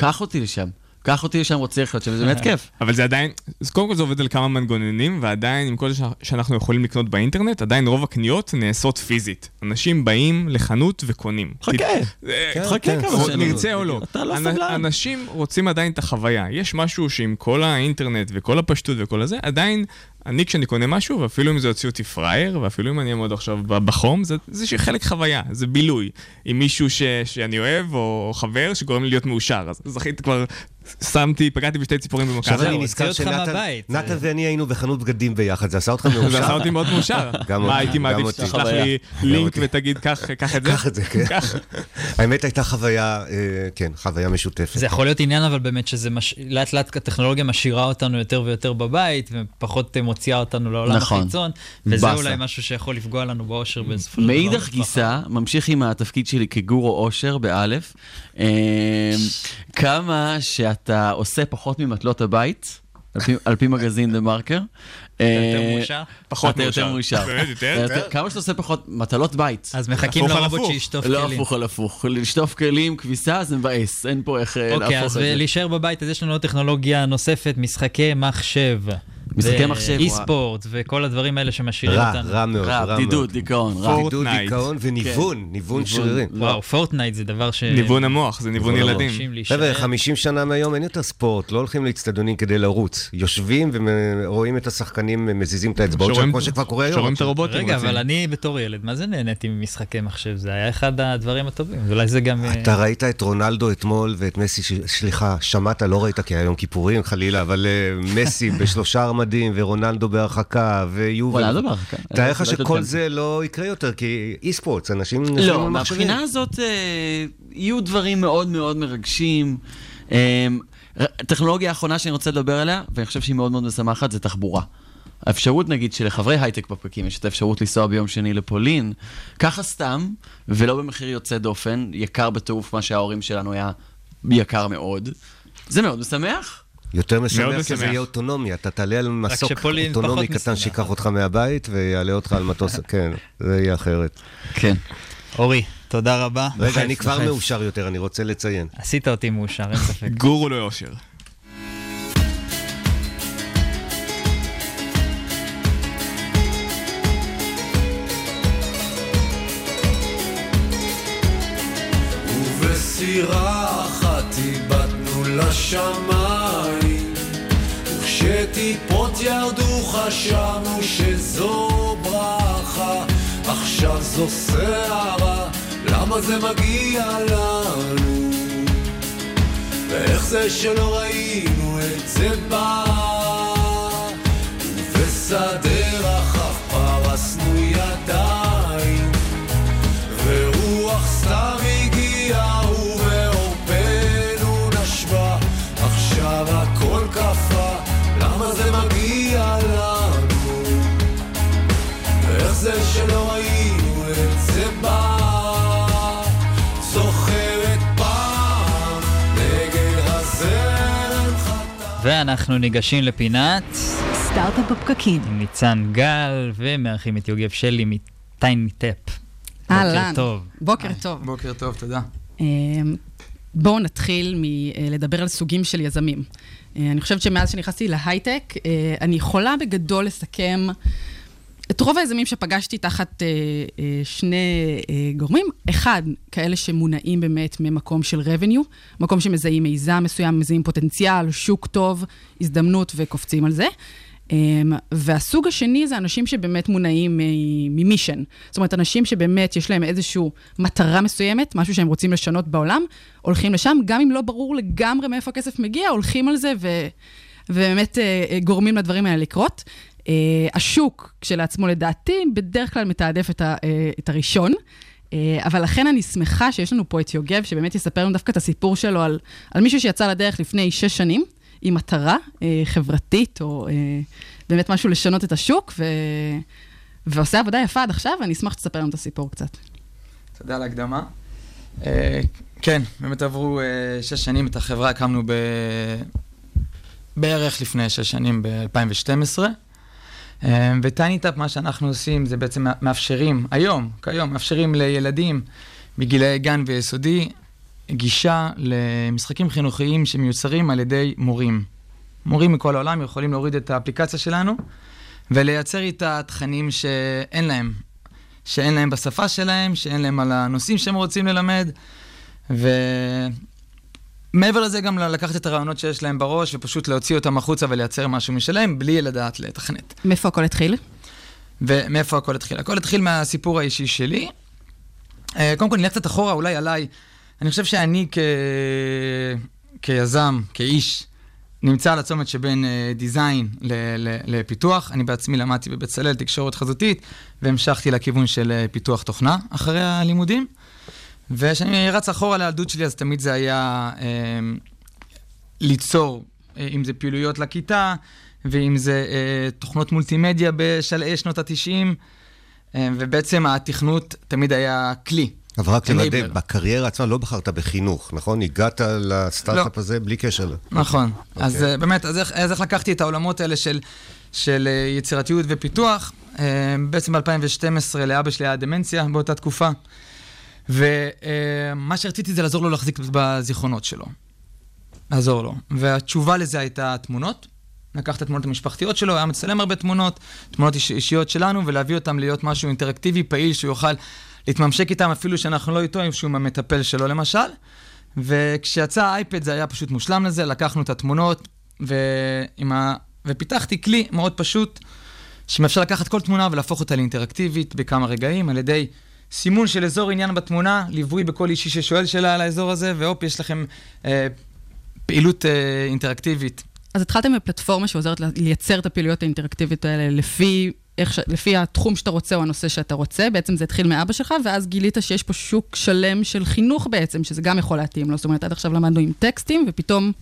קח אותי לשם. קח אותי לשם, רוצה לחיות שם, זה באמת כיף. אבל זה עדיין, אז קודם כל זה עובד על כמה מנגנונים, ועדיין עם כל זה שאנחנו יכולים לקנות באינטרנט, עדיין רוב הקניות נעשות פיזית. אנשים באים לחנות וקונים. חכה, אה, כן, חכה כן, כמה. שנים. נרצה או לא. אתה לא סבלן. אנשים רוצים עדיין את החוויה. יש משהו שעם כל האינטרנט וכל הפשטות וכל הזה, עדיין, אני כשאני קונה משהו, ואפילו אם זה יוציא אותי פראייר, ואפילו אם אני אעמוד עכשיו בחום, זה זה חלק חוויה, זה בילוי. עם מישהו ש, שאני אוהב, או חבר, שגורם לי להיות מאושר. אז זכית כבר, שמתי, פגעתי בשתי ציפורים במכה. עכשיו אני נזכר שנתן ואני היינו בחנות בגדים ביחד, זה עשה אותך מאושר? זה עשה אותי מאוד מאושר. גם מה, אותי, הייתי מעדיף. שתשלח. לי לינק. ותגיד, קח את זה? קח את זה, כן. האמת הייתה חוויה, אה, כן, חוויה משותפת. זה יכול להיות עניין אבל באמת שזה. לאט לאט הטכנולוגיה משאירה אותנו יותר ויותר בבית ופחות אה, מוציאה אותנו לעולם נכון. החיצון וזה באסה. אולי משהו שיכול לפגוע לנו באושר בסופו של דבר. מאידך גיסא, ממשיך עם התפקיד שלי כגורו אושר, באלף, אה, כמה שאתה עושה פחות ממטלות הבית, על פי- על פי מגזין דה מרקר. אתה יותר מאושר? פחות אתה יותר מאושר. כמה שאתה עושה פחות מטלות בית. אז מחכים לרובוט. שישטוף לא כלים. הפוך על הפוך. לשטוף כלים, כביסה, זה מבאס. אין פה איך אה, אוקיי, להפוך אז את זה. להישאר בבית, אז יש לנו עוד טכנולוגיה נוספת, משחקי מחשב. משחקי מחשב, אי. ספורט, וכל הדברים האלה שמשאירים רע, אותנו. רע מאוד, רע, רע בדידות, מאוד. דיכאון, רע. פורטנייט. דיכאון וניוון, ניוון ניוון. שרירים. וואו, פורטנייט זה דבר ש... ניוון המוח, זה ניוון ילדים. חבר'ה, 50 שנה מהיום אין יותר ספורט, לא הולכים לאצטדיונים כדי לרוץ. יושבים ורואים את השחקנים מזיזים את האצבעות שלהם, כמו שכבר קורה היום. שרואים את הרובוטים. רגע. אבל אני בתור ילד, מה זה נהניתי ממשחקי מחשב? זה היה אחד הדברים הטובים. אולי זה גם... אה, אתה ראית את רונלדו אתמול ואת מסי, סליחה, שמעת, לא ראית כי היה יום כיפורים חלילה, אבל אה, מסי בשלושה ארמדים ורונלדו בהרחקה ויובל. רונלדו בהרחקה. תאר לך לא שכל יודעת. זה לא יקרה יותר, כי אי ספורט, אנשים נשארים לא, על מחשבים. מהבחינה הזאת אה, יהיו דברים מאוד מאוד מרגשים. אה, הטכנולוגיה האחרונה שאני רוצה לדבר עליה, ואני חושב שהיא מאוד מאוד משמחת, זה תחבורה. האפשרות נגיד שלחברי הייטק בפקקים יש את האפשרות לנסוע ביום שני לפולין, ככה סתם, ולא במחיר יוצא דופן, יקר בטירוף מה שההורים שלנו היה יקר מאוד. זה מאוד משמח. יותר משמח כי משמח. זה יהיה אוטונומיה, אתה תעלה על מסוק אוטונומי קטן. שיקח אותך מהבית ויעלה אותך על מטוס, כן, זה יהיה אחרת. כן. אורי, תודה רבה. רגע, אני כבר. מאושר יותר, אני רוצה לציין. עשית אותי מאושר, אין ספק. גורו לא יושר. ובסירה אחת איבדנו לשמיים וכשטיפות ירדו חשבנו שזו ברכה עכשיו זו סערה, למה זה מגיע לנו? ואיך זה שלא ראינו את זה בא? ובשדה רחב ואנחנו ניגשים לפינת סטארט-אפ בפקקים. עם ניצן גל, ומארחים את יוגב שלי מטייני טאפ. אהלן. בוקר טוב. בוקר טוב. בוקר טוב, תודה. אה, בואו נתחיל מלדבר על סוגים של יזמים. אה, אני חושבת שמאז שנכנסתי להייטק, אה, אני יכולה בגדול לסכם את רוב היזמים שפגשתי תחת אה, אה, שני אה, גורמים. אחד, כאלה שמונעים באמת ממקום של revenue, מקום שמזהים מיזם מסוים, מזהים פוטנציאל, שוק טוב, הזדמנות וקופצים על זה. Um, והסוג השני זה אנשים שבאמת מונעים ממישן. זאת אומרת, אנשים שבאמת יש להם איזושהי מטרה מסוימת, משהו שהם רוצים לשנות בעולם, הולכים לשם, גם אם לא ברור לגמרי מאיפה הכסף מגיע, הולכים על זה ו... ובאמת uh, גורמים לדברים האלה לקרות. Uh, השוק כשלעצמו, לדעתי, בדרך כלל מתעדף את, ה, uh, את הראשון. Uh, אבל לכן אני שמחה שיש לנו פה את יוגב, שבאמת יספר לנו דווקא את הסיפור שלו על, על מישהו שיצא לדרך לפני שש שנים. עם מטרה אה, חברתית, או אה, באמת משהו לשנות את השוק, ו... ועושה עבודה יפה עד עכשיו, ואני אשמח שתספר לנו את הסיפור קצת. תודה על ההקדמה. אה, כן, באמת עברו אה, שש שנים, את החברה הקמנו ב... בערך לפני שש שנים, ב-2012. אה, ו TinyTap, מה שאנחנו עושים, זה בעצם מאפשרים, היום, כיום, מאפשרים לילדים בגילאי גן ויסודי, גישה למשחקים חינוכיים שמיוצרים על ידי מורים. מורים מכל העולם יכולים להוריד את האפליקציה שלנו ולייצר איתה תכנים שאין להם, שאין להם בשפה שלהם, שאין להם על הנושאים שהם רוצים ללמד, ומעבר לזה גם לקחת את הרעיונות שיש להם בראש ופשוט להוציא אותם החוצה ולייצר משהו משלהם בלי לדעת לתכנת. מאיפה הכל התחיל? ומאיפה הכל התחיל? הכל התחיל מהסיפור האישי שלי. קודם כל נלך קצת אחורה אולי עליי. אני חושב שאני כ... כיזם, כאיש, נמצא על הצומת שבין דיזיין ל... ל... לפיתוח. אני בעצמי למדתי בבצלאל תקשורת חזותית, והמשכתי לכיוון של פיתוח תוכנה אחרי הלימודים. וכשאני רץ אחורה לילדות שלי, אז תמיד זה היה אה, ליצור, אה, אם זה פעילויות לכיתה, ואם זה אה, תוכנות מולטימדיה בשלהי שנות ה-90. ובעצם התכנות תמיד היה כלי אבל רק לוודא. בקריירה עצמה לא בחרת בחינוך, נכון? הגעת לסטארט-אפ הזה בלי קשר. נכון. אוקיי. אז אה, באמת, אז איך, אז איך לקחתי את העולמות האלה של, של אה, יצירתיות ופיתוח? אה, בעצם ב-2012 לאבא שלי היה דמנציה באותה תקופה, ומה שרציתי זה לעזור לו להחזיק בזיכרונות שלו. לעזור לו. והתשובה לזה הייתה תמונות. לקח את התמונות המשפחתיות שלו, היה מצלם הרבה תמונות, תמונות איש, אישיות שלנו, ולהביא אותם להיות משהו אינטראקטיבי, פעיל, שהוא יוכל להתממשק איתם, אפילו שאנחנו לא איתו, שהוא עם המטפל שלו למשל. וכשיצא האייפד זה היה פשוט מושלם לזה, לקחנו את התמונות, ועם ה... ופיתחתי כלי מאוד פשוט, שמאפשר לקחת כל תמונה ולהפוך אותה לאינטראקטיבית בכמה רגעים, על ידי סימון של אזור עניין בתמונה, ליווי בכל אישי ששואל שאלה על האזור הזה, והופ, יש לכם אה, פעילות אה, אינטראקטיבית. אז התחלתם בפלטפורמה שעוזרת לייצר את הפעילויות האינטראקטיביות האלה לפי, איך ש... לפי התחום שאתה רוצה או הנושא שאתה רוצה. בעצם זה התחיל מאבא שלך, ואז גילית שיש פה שוק שלם של חינוך בעצם, שזה גם יכול להתאים לו. זאת אומרת, עד עכשיו למדנו עם טקסטים, ופתאום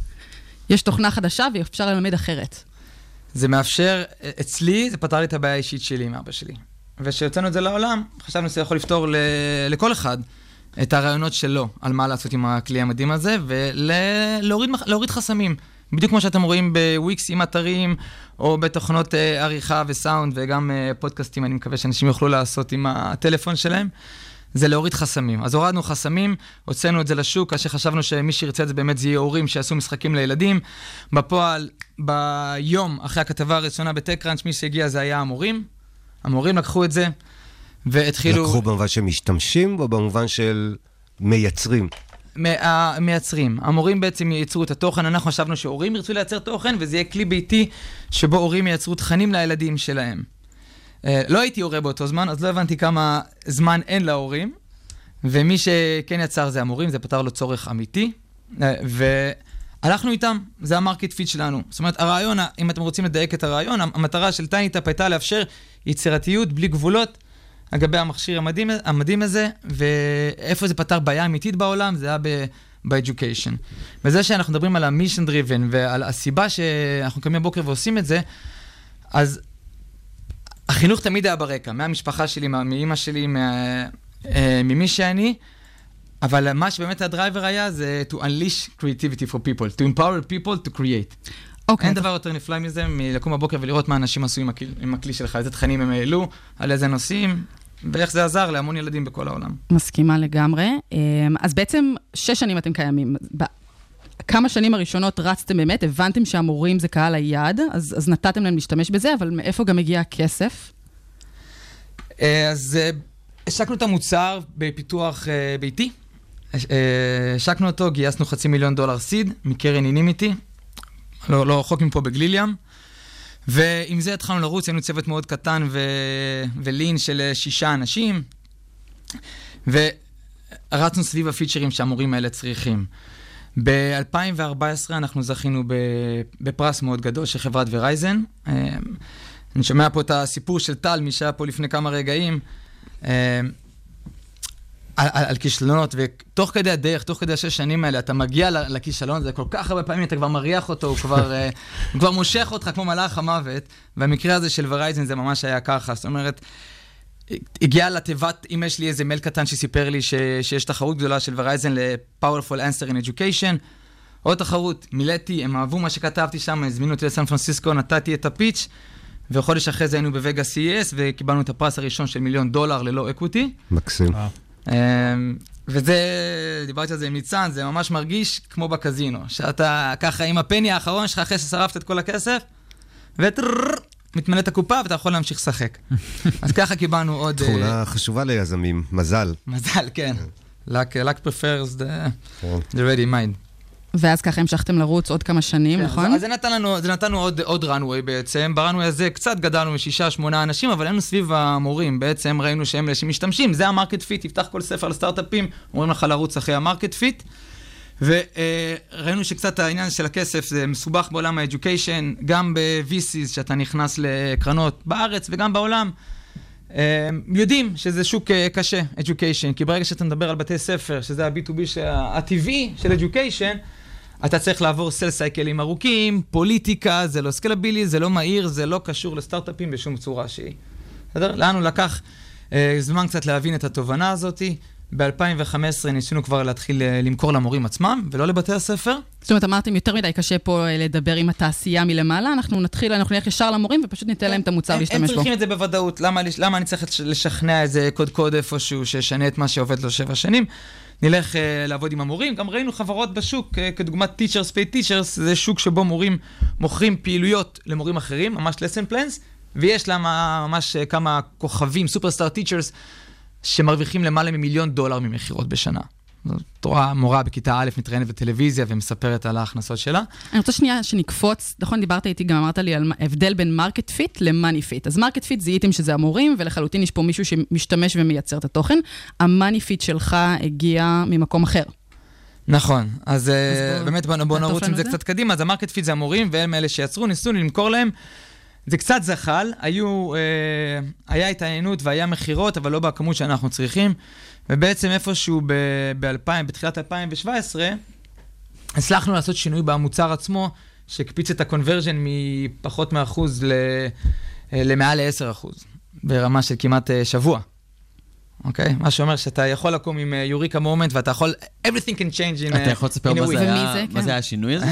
יש תוכנה חדשה ואפשר ללמד אחרת. זה מאפשר, אצלי זה פתר לי את הבעיה האישית שלי עם אבא שלי. וכשהוצאנו את זה לעולם, חשבנו שזה יכול לפתור ל... לכל אחד את הרעיונות שלו על מה לעשות עם הכלי המדהים הזה, ולהוריד להוריד חסמים. בדיוק כמו שאתם רואים בוויקס עם אתרים, או בתוכנות אה, עריכה וסאונד, וגם אה, פודקאסטים, אני מקווה שאנשים יוכלו לעשות עם הטלפון שלהם. זה להוריד חסמים. אז הורדנו חסמים, הוצאנו את זה לשוק, כאשר חשבנו שמי שירצה את זה באמת זה יהיה הורים שיעשו משחקים לילדים. בפועל, ביום אחרי הכתבה הראשונה בטקראנץ', מי שהגיע זה היה המורים. המורים לקחו את זה, והתחילו... לקחו במובן של משתמשים, או במובן של מייצרים? מייצרים. המורים בעצם ייצרו את התוכן, אנחנו חשבנו שהורים ירצו לייצר תוכן, וזה יהיה כלי ביתי שבו הורים ייצרו תכנים לילדים שלהם. אה, לא הייתי הורה באותו זמן, אז לא הבנתי כמה זמן אין להורים, ומי שכן יצר זה המורים, זה פתר לו צורך אמיתי, אה, והלכנו איתם, זה ה market fit שלנו. זאת אומרת, הרעיון, אם אתם רוצים לדייק את הרעיון, המטרה של TinyTap הייתה לאפשר יצירתיות בלי גבולות. לגבי המכשיר המדהים, המדהים הזה, ואיפה זה פתר בעיה אמיתית בעולם, זה היה ב- ב-education. וזה שאנחנו מדברים על ה-mission driven ועל הסיבה שאנחנו קמים בבוקר ועושים את זה, אז החינוך תמיד היה ברקע, מהמשפחה שלי, מאימא שלי, אה, ממי שאני, אבל מה שבאמת הדרייבר היה זה to unleash creativity for people, to empower people to create. אוקיי. אין דבר יותר נפלא מזה מלקום בבוקר ולראות מה אנשים עשו עם הכלי, עם הכלי שלך, איזה תכנים הם העלו, על איזה נושאים, ואיך זה עזר להמון ילדים בכל העולם. מסכימה לגמרי. אמ, אז בעצם שש שנים אתם קיימים. כמה שנים הראשונות רצתם באמת, הבנתם שהמורים זה קהל היעד, אז, אז נתתם להם להשתמש בזה, אבל מאיפה גם הגיע הכסף? אה, אז אה, השקנו את המוצר בפיתוח אה, ביתי. אה, השקנו אותו, גייסנו חצי מיליון דולר סיד מקרן אינימיטי, לא, לא רחוק מפה בגליל ים. ועם זה התחלנו לרוץ, היינו צוות מאוד קטן ו... ולין של אה, שישה אנשים, ורצנו סביב הפיצ'רים שהמורים האלה צריכים. ב-2014 אנחנו זכינו בפרס מאוד גדול של חברת ורייזן. אה, אני שומע פה את הסיפור של טל, מי שהיה פה לפני כמה רגעים, על, על, על כישלונות, ותוך כדי הדרך, תוך כדי השש שנים האלה, אתה מגיע לכישלון הזה, כל כך הרבה פעמים אתה כבר מריח אותו, הוא כבר, אה, הוא כבר מושך אותך כמו מלאך המוות, והמקרה הזה של Verizon זה ממש היה ככה, זאת אומרת, הגיע לתיבת, אם יש לי איזה מייל קטן שסיפר לי ש, שיש תחרות גדולה של Verizon ל-Powerful Answer in Education, עוד תחרות, מילאתי, הם אהבו מה שכתבתי שם, הזמינו אותי לסן פרנסיסקו, נתתי את ה pitch, וחודש אחרי זה היינו בווגאס, CES, וקיבלנו את הפרס הראשון של מיליון דולר ללא equity. מקסים. אמ, וזה, דיברתי על זה עם ניצן, זה ממש מרגיש כמו בקזינו, שאתה ככה עם ה penny האחרון שלך אחרי ששרפת את כל הכסף, וטרררר, מתמלאת הקופה ואתה יכול להמשיך לשחק. אז ככה קיבלנו עוד... תכונה חשובה ליזמים, מזל. מזל, כן. luck, prefers the ready mind. ואז ככה המשכתם לרוץ עוד כמה שנים, כן, נכון? אז זה נתן לנו, זה נתן לנו עוד, עוד runway בעצם. ב-runway הזה קצת גדלנו משישה, שמונה אנשים, אבל היינו סביב המורים. בעצם ראינו שהם אלה שמשתמשים, זה ה market fit, תפתח כל ספר לסטארט-אפים, אומרים לך לרוץ אחרי ה market fit. וראינו שקצת העניין של הכסף זה מסובך בעולם ה-education, גם ב-VCs, שאתה נכנס לקרנות בארץ וגם בעולם. אה, יודעים שזה שוק אה, קשה, education, כי ברגע שאתה מדבר על בתי ספר, שזה ה-B2B שה- הטבעי של education, אתה צריך לעבור סל סייקלים ארוכים, פוליטיקה, זה לא סקלבילי, זה לא מהיר, זה לא קשור לסטארט-אפים בשום צורה שהיא. בסדר? לנו לקח אה, זמן קצת להבין את התובנה הזאתי, ב-2015 ניסינו כבר להתחיל אה, למכור למורים עצמם, ולא לבתי הספר. זאת אומרת, אמרתם, יותר מדי קשה פה אה, לדבר עם התעשייה מלמעלה, אנחנו נתחיל, אנחנו נלך ישר למורים ופשוט ניתן להם את המוצר הם, הם להשתמש בו. צריכים את זה בוודאות, למה, למה אני צריך לשכנע איזה קודקוד איפשהו שישנה את מה שעובד לו שבע שנים? נלך uh, לעבוד עם המורים, גם ראינו חברות בשוק, uh, כדוגמת Teachers Pay Teachers, זה שוק שבו מורים מוכרים פעילויות למורים אחרים, ממש lesson plans, ויש לה ממש uh, כמה כוכבים, superstar teachers, שמרוויחים למעלה ממיליון דולר ממכירות בשנה. זאת רואה מורה בכיתה א' מתראיינת בטלוויזיה ומספרת על ההכנסות שלה. אני רוצה שנייה שנקפוץ, נכון, דיברת איתי, גם אמרת לי על הבדל בין market fit ל money fit. אז market fit זיהיתם שזה המורים, ולחלוטין יש פה מישהו שמשתמש ומייצר את התוכן. ה money fit שלך הגיע ממקום אחר. נכון, אז, אז בוא, באמת בוא, בוא נרוץ עם זה קצת קדימה. אז ה market fit זה המורים, והם אלה שיצרו, ניסו למכור להם. זה קצת זחל, היו, אה, היה התעניינות והיה מכירות, אבל לא בכמות שאנחנו צריכים. ובעצם איפשהו ב-2000, בתחילת 2017, הצלחנו לעשות שינוי במוצר עצמו, שהקפיץ את ה conversion מפחות מאחוז ל, אה, למעל ל-10 ברמה של כמעט אה, שבוע. אוקיי? Okay? מה שאומר שאתה יכול לקום עם יוריקה uh, מומנט ואתה יכול, everything can change in a week. אתה יכול לספר מה זה היה, מה זה היה השינוי הזה?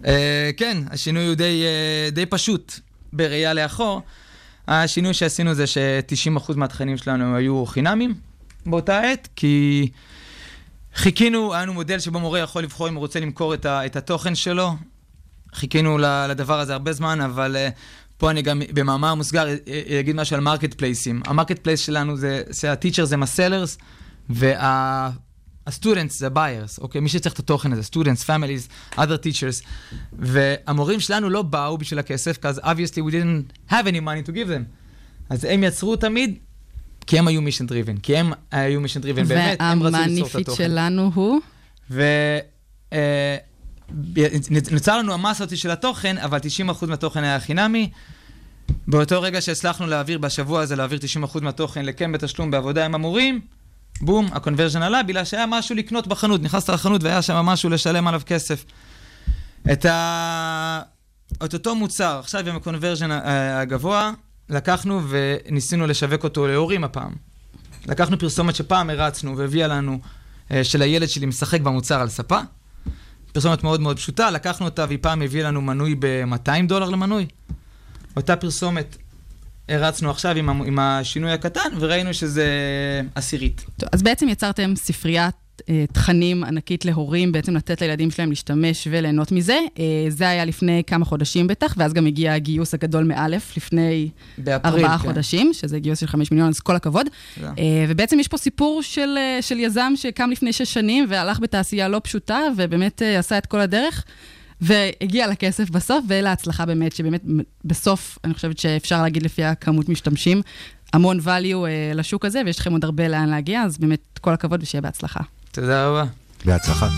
כן, השינוי הוא די, די פשוט בראייה לאחור. השינוי שעשינו זה ש-90% מהתכנים שלנו היו חינמים, באותה עת, כי חיכינו, היה לנו מודל שבו מורה יכול לבחור אם הוא רוצה למכור את, ה, את התוכן שלו. חיכינו לדבר הזה הרבה זמן, אבל uh, פה אני גם במאמר מוסגר אגיד משהו על marketplaceים. ה marketplace שלנו זה, שה-teachers הם ה-sellers, וה-students זה ה-buyers, אוקיי? מי שצריך את התוכן הזה, students, families, other teachers. והמורים שלנו לא באו בשביל הכסף, כי אז obviously we didn't have any money to give them. אז הם יצרו תמיד כי הם היו mission driven, כי הם היו mission driven באמת, הם רצו ליצור את התוכן. וה money fit שלנו הוא? ונוצר לנו המסה הזאת של התוכן, אבל 90% מהתוכן היה חינמי. באותו רגע שהצלחנו להעביר, בשבוע הזה להעביר 90% מהתוכן לקם בתשלום בעבודה עם המורים, בום, הקונברג'ן עלה, בגלל שהיה משהו לקנות בחנות, נכנסת לחנות והיה שם משהו לשלם עליו כסף. את, ה... את אותו מוצר, עכשיו עם הקונברג'ן הגבוה, לקחנו וניסינו לשווק אותו להורים הפעם. לקחנו פרסומת שפעם הרצנו והביאה לנו, אה, של הילד שלי משחק במוצר על ספה. פרסומת מאוד מאוד פשוטה, לקחנו אותה והיא פעם הביאה לנו מנוי ב-200 דולר למנוי. אותה פרסומת הרצנו עכשיו עם, עם השינוי הקטן וראינו שזה עשירית. טוב, אז בעצם יצרתם ספריית אה, תכנים ענקית להורים, בעצם לתת לילדים שלהם להשתמש וליהנות מזה. אה, זה היה לפני כמה חודשים בטח, ואז גם הגיע הגיוס הגדול מאלף, לפני באפריל, ארבעה כן. חודשים, שזה גיוס של חמש מיליון, אז כל הכבוד. Yeah. אה, ובעצם יש פה סיפור של, של יזם שקם לפני שש שנים והלך בתעשייה לא פשוטה, ובאמת עשה את כל הדרך. והגיע לכסף בסוף, ולהצלחה באמת, שבאמת בסוף, אני חושבת שאפשר להגיד לפי הכמות משתמשים, המון value לשוק הזה, ויש לכם עוד הרבה לאן להגיע, אז באמת כל הכבוד ושיהיה בהצלחה. תודה רבה. בהצלחה.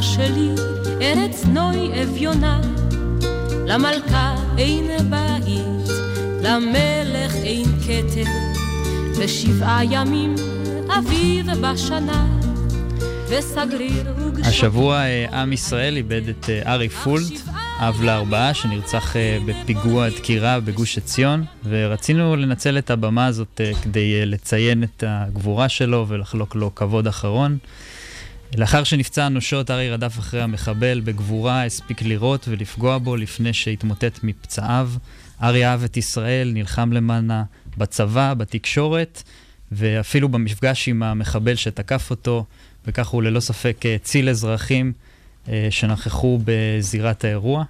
שלי, ארץ נוי אביונה, למלכה אין בית, למלך כתר, ושבעה ימים אביב בשנה, וסגריר. השבוע אה, עם ישראל איבד את אה, ארי פולד, אב לארבעה, שנרצח אה, בפיגוע דקירה בגוש עציון, ורצינו לנצל את הבמה הזאת כדי לציין את הגבורה שלו ולחלוק לו כבוד אחרון. לאחר שנפצע אנושות, ארי רדף אחרי המחבל בגבורה, הספיק לירות ולפגוע בו לפני שהתמוטט מפצעיו. ארי אהב את ישראל, נלחם למענה בצבא, בתקשורת, ואפילו במפגש עם המחבל שתקף אותו, וכך הוא ללא ספק הציל אזרחים אה, שנכחו בזירת האירוע.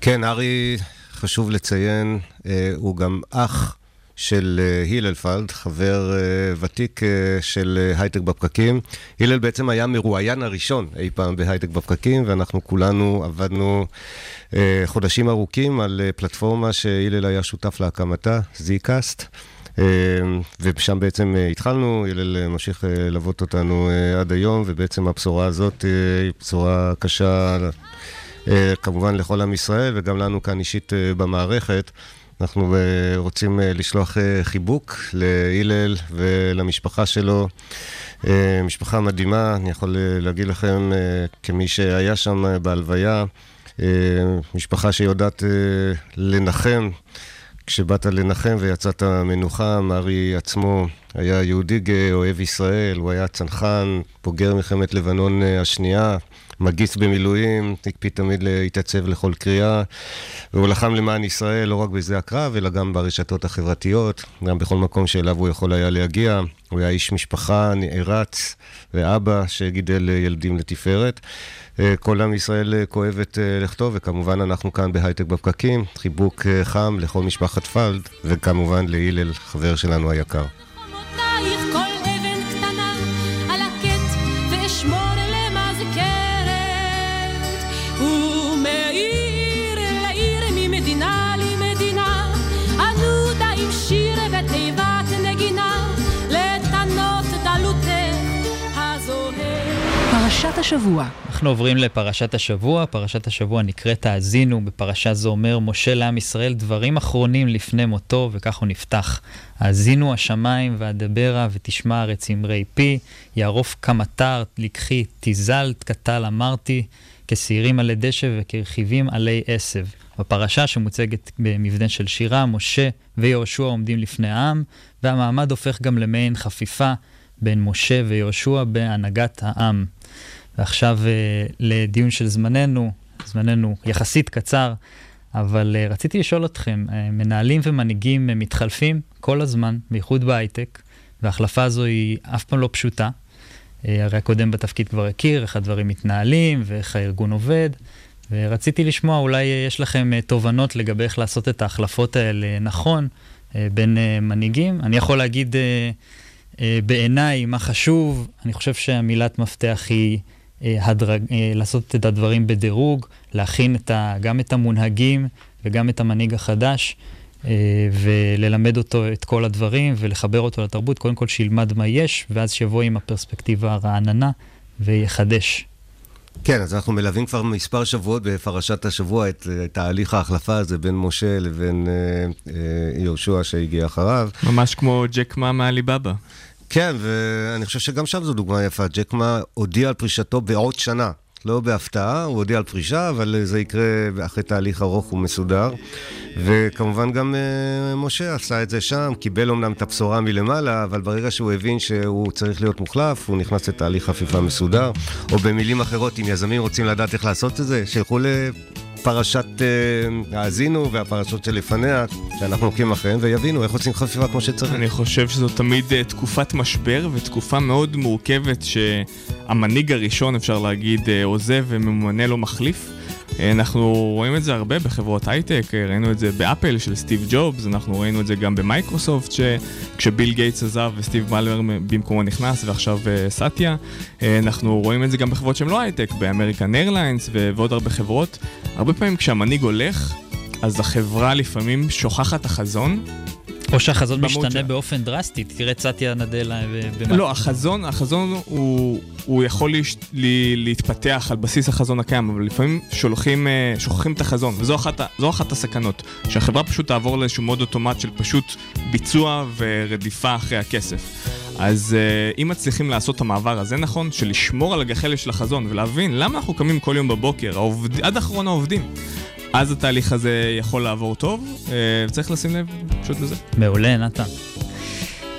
כן, ארי, חשוב לציין, אה, הוא גם אח של uh, הלל פלד, חבר uh, ותיק uh, של הייטק בפקקים. הלל בעצם היה מרואיין הראשון אי פעם בהייטק בפקקים, ואנחנו כולנו עבדנו חודשים ארוכים על פלטפורמה שהלל היה שותף להקמתה, זיקאסט. ושם בעצם התחלנו, הלל ממשיך ללוות אותנו עד היום, ובעצם הבשורה הזאת היא בשורה קשה אה, כמובן לכל עם ישראל וגם לנו כאן אישית אה, במערכת. אנחנו אה, רוצים אה, לשלוח אה, חיבוק להלל ולמשפחה שלו. משפחה מדהימה, אני יכול להגיד לכם, כמי שהיה שם בהלוויה, משפחה שיודעת לנחם. כשבאת לנחם ויצאת מנוחה, מרי עצמו היה יהודי גאה, אוהב ישראל, הוא היה צנחן, בוגר מלחמת לבנון השנייה, מגיס במילואים, הקפיד תמיד להתייצב לכל קריאה, והוא לחם למען ישראל לא רק בשדה הקרב, אלא גם ברשתות החברתיות, גם בכל מקום שאליו הוא יכול היה להגיע. הוא היה איש משפחה נערץ ואבא שגידל ילדים לתפארת. אה, כל עם ישראל אה, כואב את אה, לכתו, וכמובן אנחנו כאן בהייטק בפקקים. חיבוק חם לכל משפחת פלד, וכמובן להלל, חבר שלנו היקר. השבוע. אנחנו עוברים לפרשת השבוע. פרשת השבוע נקראת האזינו. בפרשה זו אומר משה לעם ישראל דברים אחרונים לפני מותו, וכך הוא נפתח. האזינו השמיים ואדברה ותשמע ארץ אמרי פי, יערוף כמטר לקחי תזל קטל אמרתי, כשעירים עלי דשא וכרכיבים עלי עשב. בפרשה שמוצגת במבנה של שירה, משה ויהושע עומדים לפני העם, והמעמד הופך גם למעין חפיפה בין משה ויהושע בהנהגת העם. ועכשיו אה, לדיון של זמננו, זמננו יחסית קצר, אבל אה, רציתי לשאול אתכם, אה, מנהלים ומנהיגים מתחלפים כל הזמן, בייחוד בהייטק, וההחלפה הזו היא אף פעם לא פשוטה. הרי הקודם בתפקיד כבר הכיר איך הדברים מתנהלים ואיך הארגון עובד, ורציתי לשמוע, אולי יש לכם תובנות לגבי איך לעשות את ההחלפות האלה נכון בין מנהיגים. אני יכול להגיד בעיניי מה חשוב, אני חושב שהמילת מפתח היא הדרג, אה, לעשות את הדברים בדירוג, להכין את ה, גם את המונהגים וגם את המנהיג החדש, אה, וללמד אותו את כל הדברים ולחבר אותו לתרבות, קודם כל שילמד מה יש, ואז שיבוא עם הפרספקטיבה הרעננה ויחדש. כן, אז אנחנו מלווים כבר מספר שבועות בפרשת השבוע את אה, תהליך ההחלפה הזה בין משה לבין אה, אה, יהושע שהגיע אחריו. ממש כמו ג'ק מה מעליבאבא. כן, ואני חושב שגם שם זו דוגמה יפה. ג'ק מה הודיע על פרישתו בעוד שנה. לא בהפתעה, הוא הודיע על פרישה, אבל זה יקרה אחרי תהליך ארוך ומסודר. וכמובן גם אה, משה עשה את זה שם, קיבל אמנם את הבשורה מלמעלה, אבל ברגע שהוא הבין שהוא צריך להיות מוחלף, הוא נכנס לתהליך חפיפה מסודר. או במילים אחרות, אם יזמים רוצים לדעת איך לעשות את זה, שילכו לפרשת אה, האזינו והפרשות שלפניה, שאנחנו עוקבים אחריהן, ויבינו איך עושים חפיפה כמו שצריך. אני חושב שזו תמיד אה, תקופת משבר ותקופה מאוד מורכבת שהמנהיג הראשון, אפשר להגיד, אה, עוזב וממונה לו מחליף. אה, אנחנו רואים את זה הרבה בחברות הייטק, אה, ראינו את זה באפל של סטיב ג'ובס, אנחנו ראינו את זה גם במייקרוסופט, שכשביל גייטס עזב וסטיב באלמר במקומו נכנס ועכשיו אה, סאטיה. אנחנו רואים את זה גם בחברות שהן לא הייטק, באמריקן איירליינס ועוד הרבה חברות. הרבה פעמים כשהמנהיג הולך, אז החברה לפעמים שוכחת את החזון. או שהחזון משתנה שלה. באופן דרסטי, תראה את סטיה נדלה במה... לא, החזון, החזון הוא, הוא יכול להש, לי, להתפתח על בסיס החזון הקיים, אבל לפעמים שולחים, אה, שוכחים את החזון, וזו אחת, אחת הסכנות, שהחברה פשוט תעבור לאיזשהו מוד אוטומט של פשוט ביצוע ורדיפה אחרי הכסף. אז אה, אם מצליחים לעשות את המעבר הזה נכון, של לשמור על הגחלת של החזון ולהבין למה אנחנו קמים כל יום בבוקר, העובד, עד אחרון העובדים, אז התהליך הזה יכול לעבור טוב, אה, וצריך לשים לב פשוט לזה. מעולה, נתן.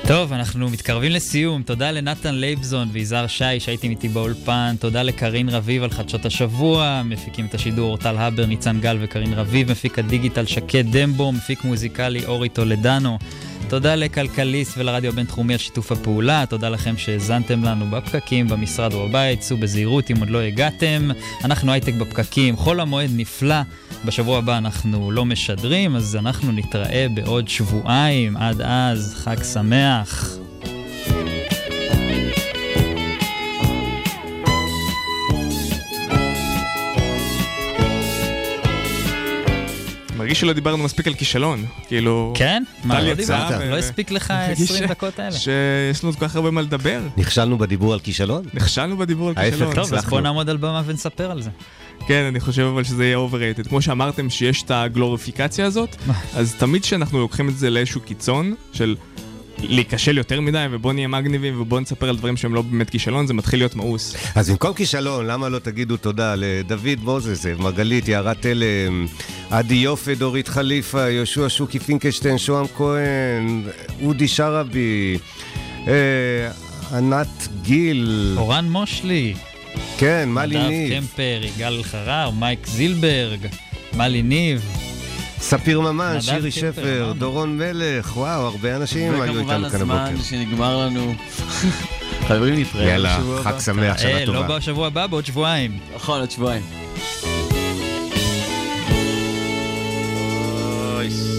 טוב, אנחנו מתקרבים לסיום. תודה לנתן לייבזון ויזהר שי שהייתם איתי באולפן. תודה לקרין רביב על חדשות השבוע. מפיקים את השידור אורטל הבר, ניצן גל וקרין רביב. מפיק הדיגיטל שקד דמבו. מפיק מוזיקלי אורי טולדנו. תודה לכלכליסט ולרדיו הבינתחומי על שיתוף הפעולה. תודה לכם שהאזנתם לנו בפקקים, במשרד או בבית. סעו בזהירות אם עוד לא הגעתם. אנחנו הייטק בפקקים. חול המועד נפלא. בשבוע הבא אנחנו לא משדרים, אז אנחנו נתראה בעוד שבועיים. עד אז, חג שמח. מרגיש שלא דיברנו מספיק על כישלון, כאילו... כן? מה, לא דיברת? לא הספיק לך מרגיש 20 ש- דקות האלה? שיש לנו כל כך הרבה מה לדבר. נכשלנו בדיבור על כישלון? נכשלנו בדיבור על ההפך, כישלון. טוב, אז. בוא נעמוד על במה ונספר על זה. כן, אני חושב אבל שזה יהיה overrated. כמו שאמרתם שיש את הגלוריפיקציה הזאת, אז תמיד כשאנחנו לוקחים את זה לאיזשהו קיצון של להיכשל יותר מדי, ובוא נהיה מגניבים ובוא נספר על דברים שהם לא באמת כישלון, זה מתחיל להיות מאוס. אז במקום כישלון, למה לא תגידו תודה לדוד מוזס, מרגלית, יערת תלם, עדי יופה, דורית חליפה, יהושע שוקי פינקלשטיין, שוהם כהן, אודי שרעבי, אה, ענת גיל. אורן מושלי. כן, מלי נדב ניב. קמפר, יגאל אלחרר, מייק זילברג, מלי ניב. ספיר ממן, שירי שפר, דורון מלך, וואו, הרבה אנשים היו איתנו כאן הבוקר. וכמובן הזמן שנגמר לנו. חייבים להתראה. יאללה, חג שמח, שנה אה, לא טובה. לא בשבוע הבא, בעוד שבועיים. נכון, עוד שבועיים. Nice.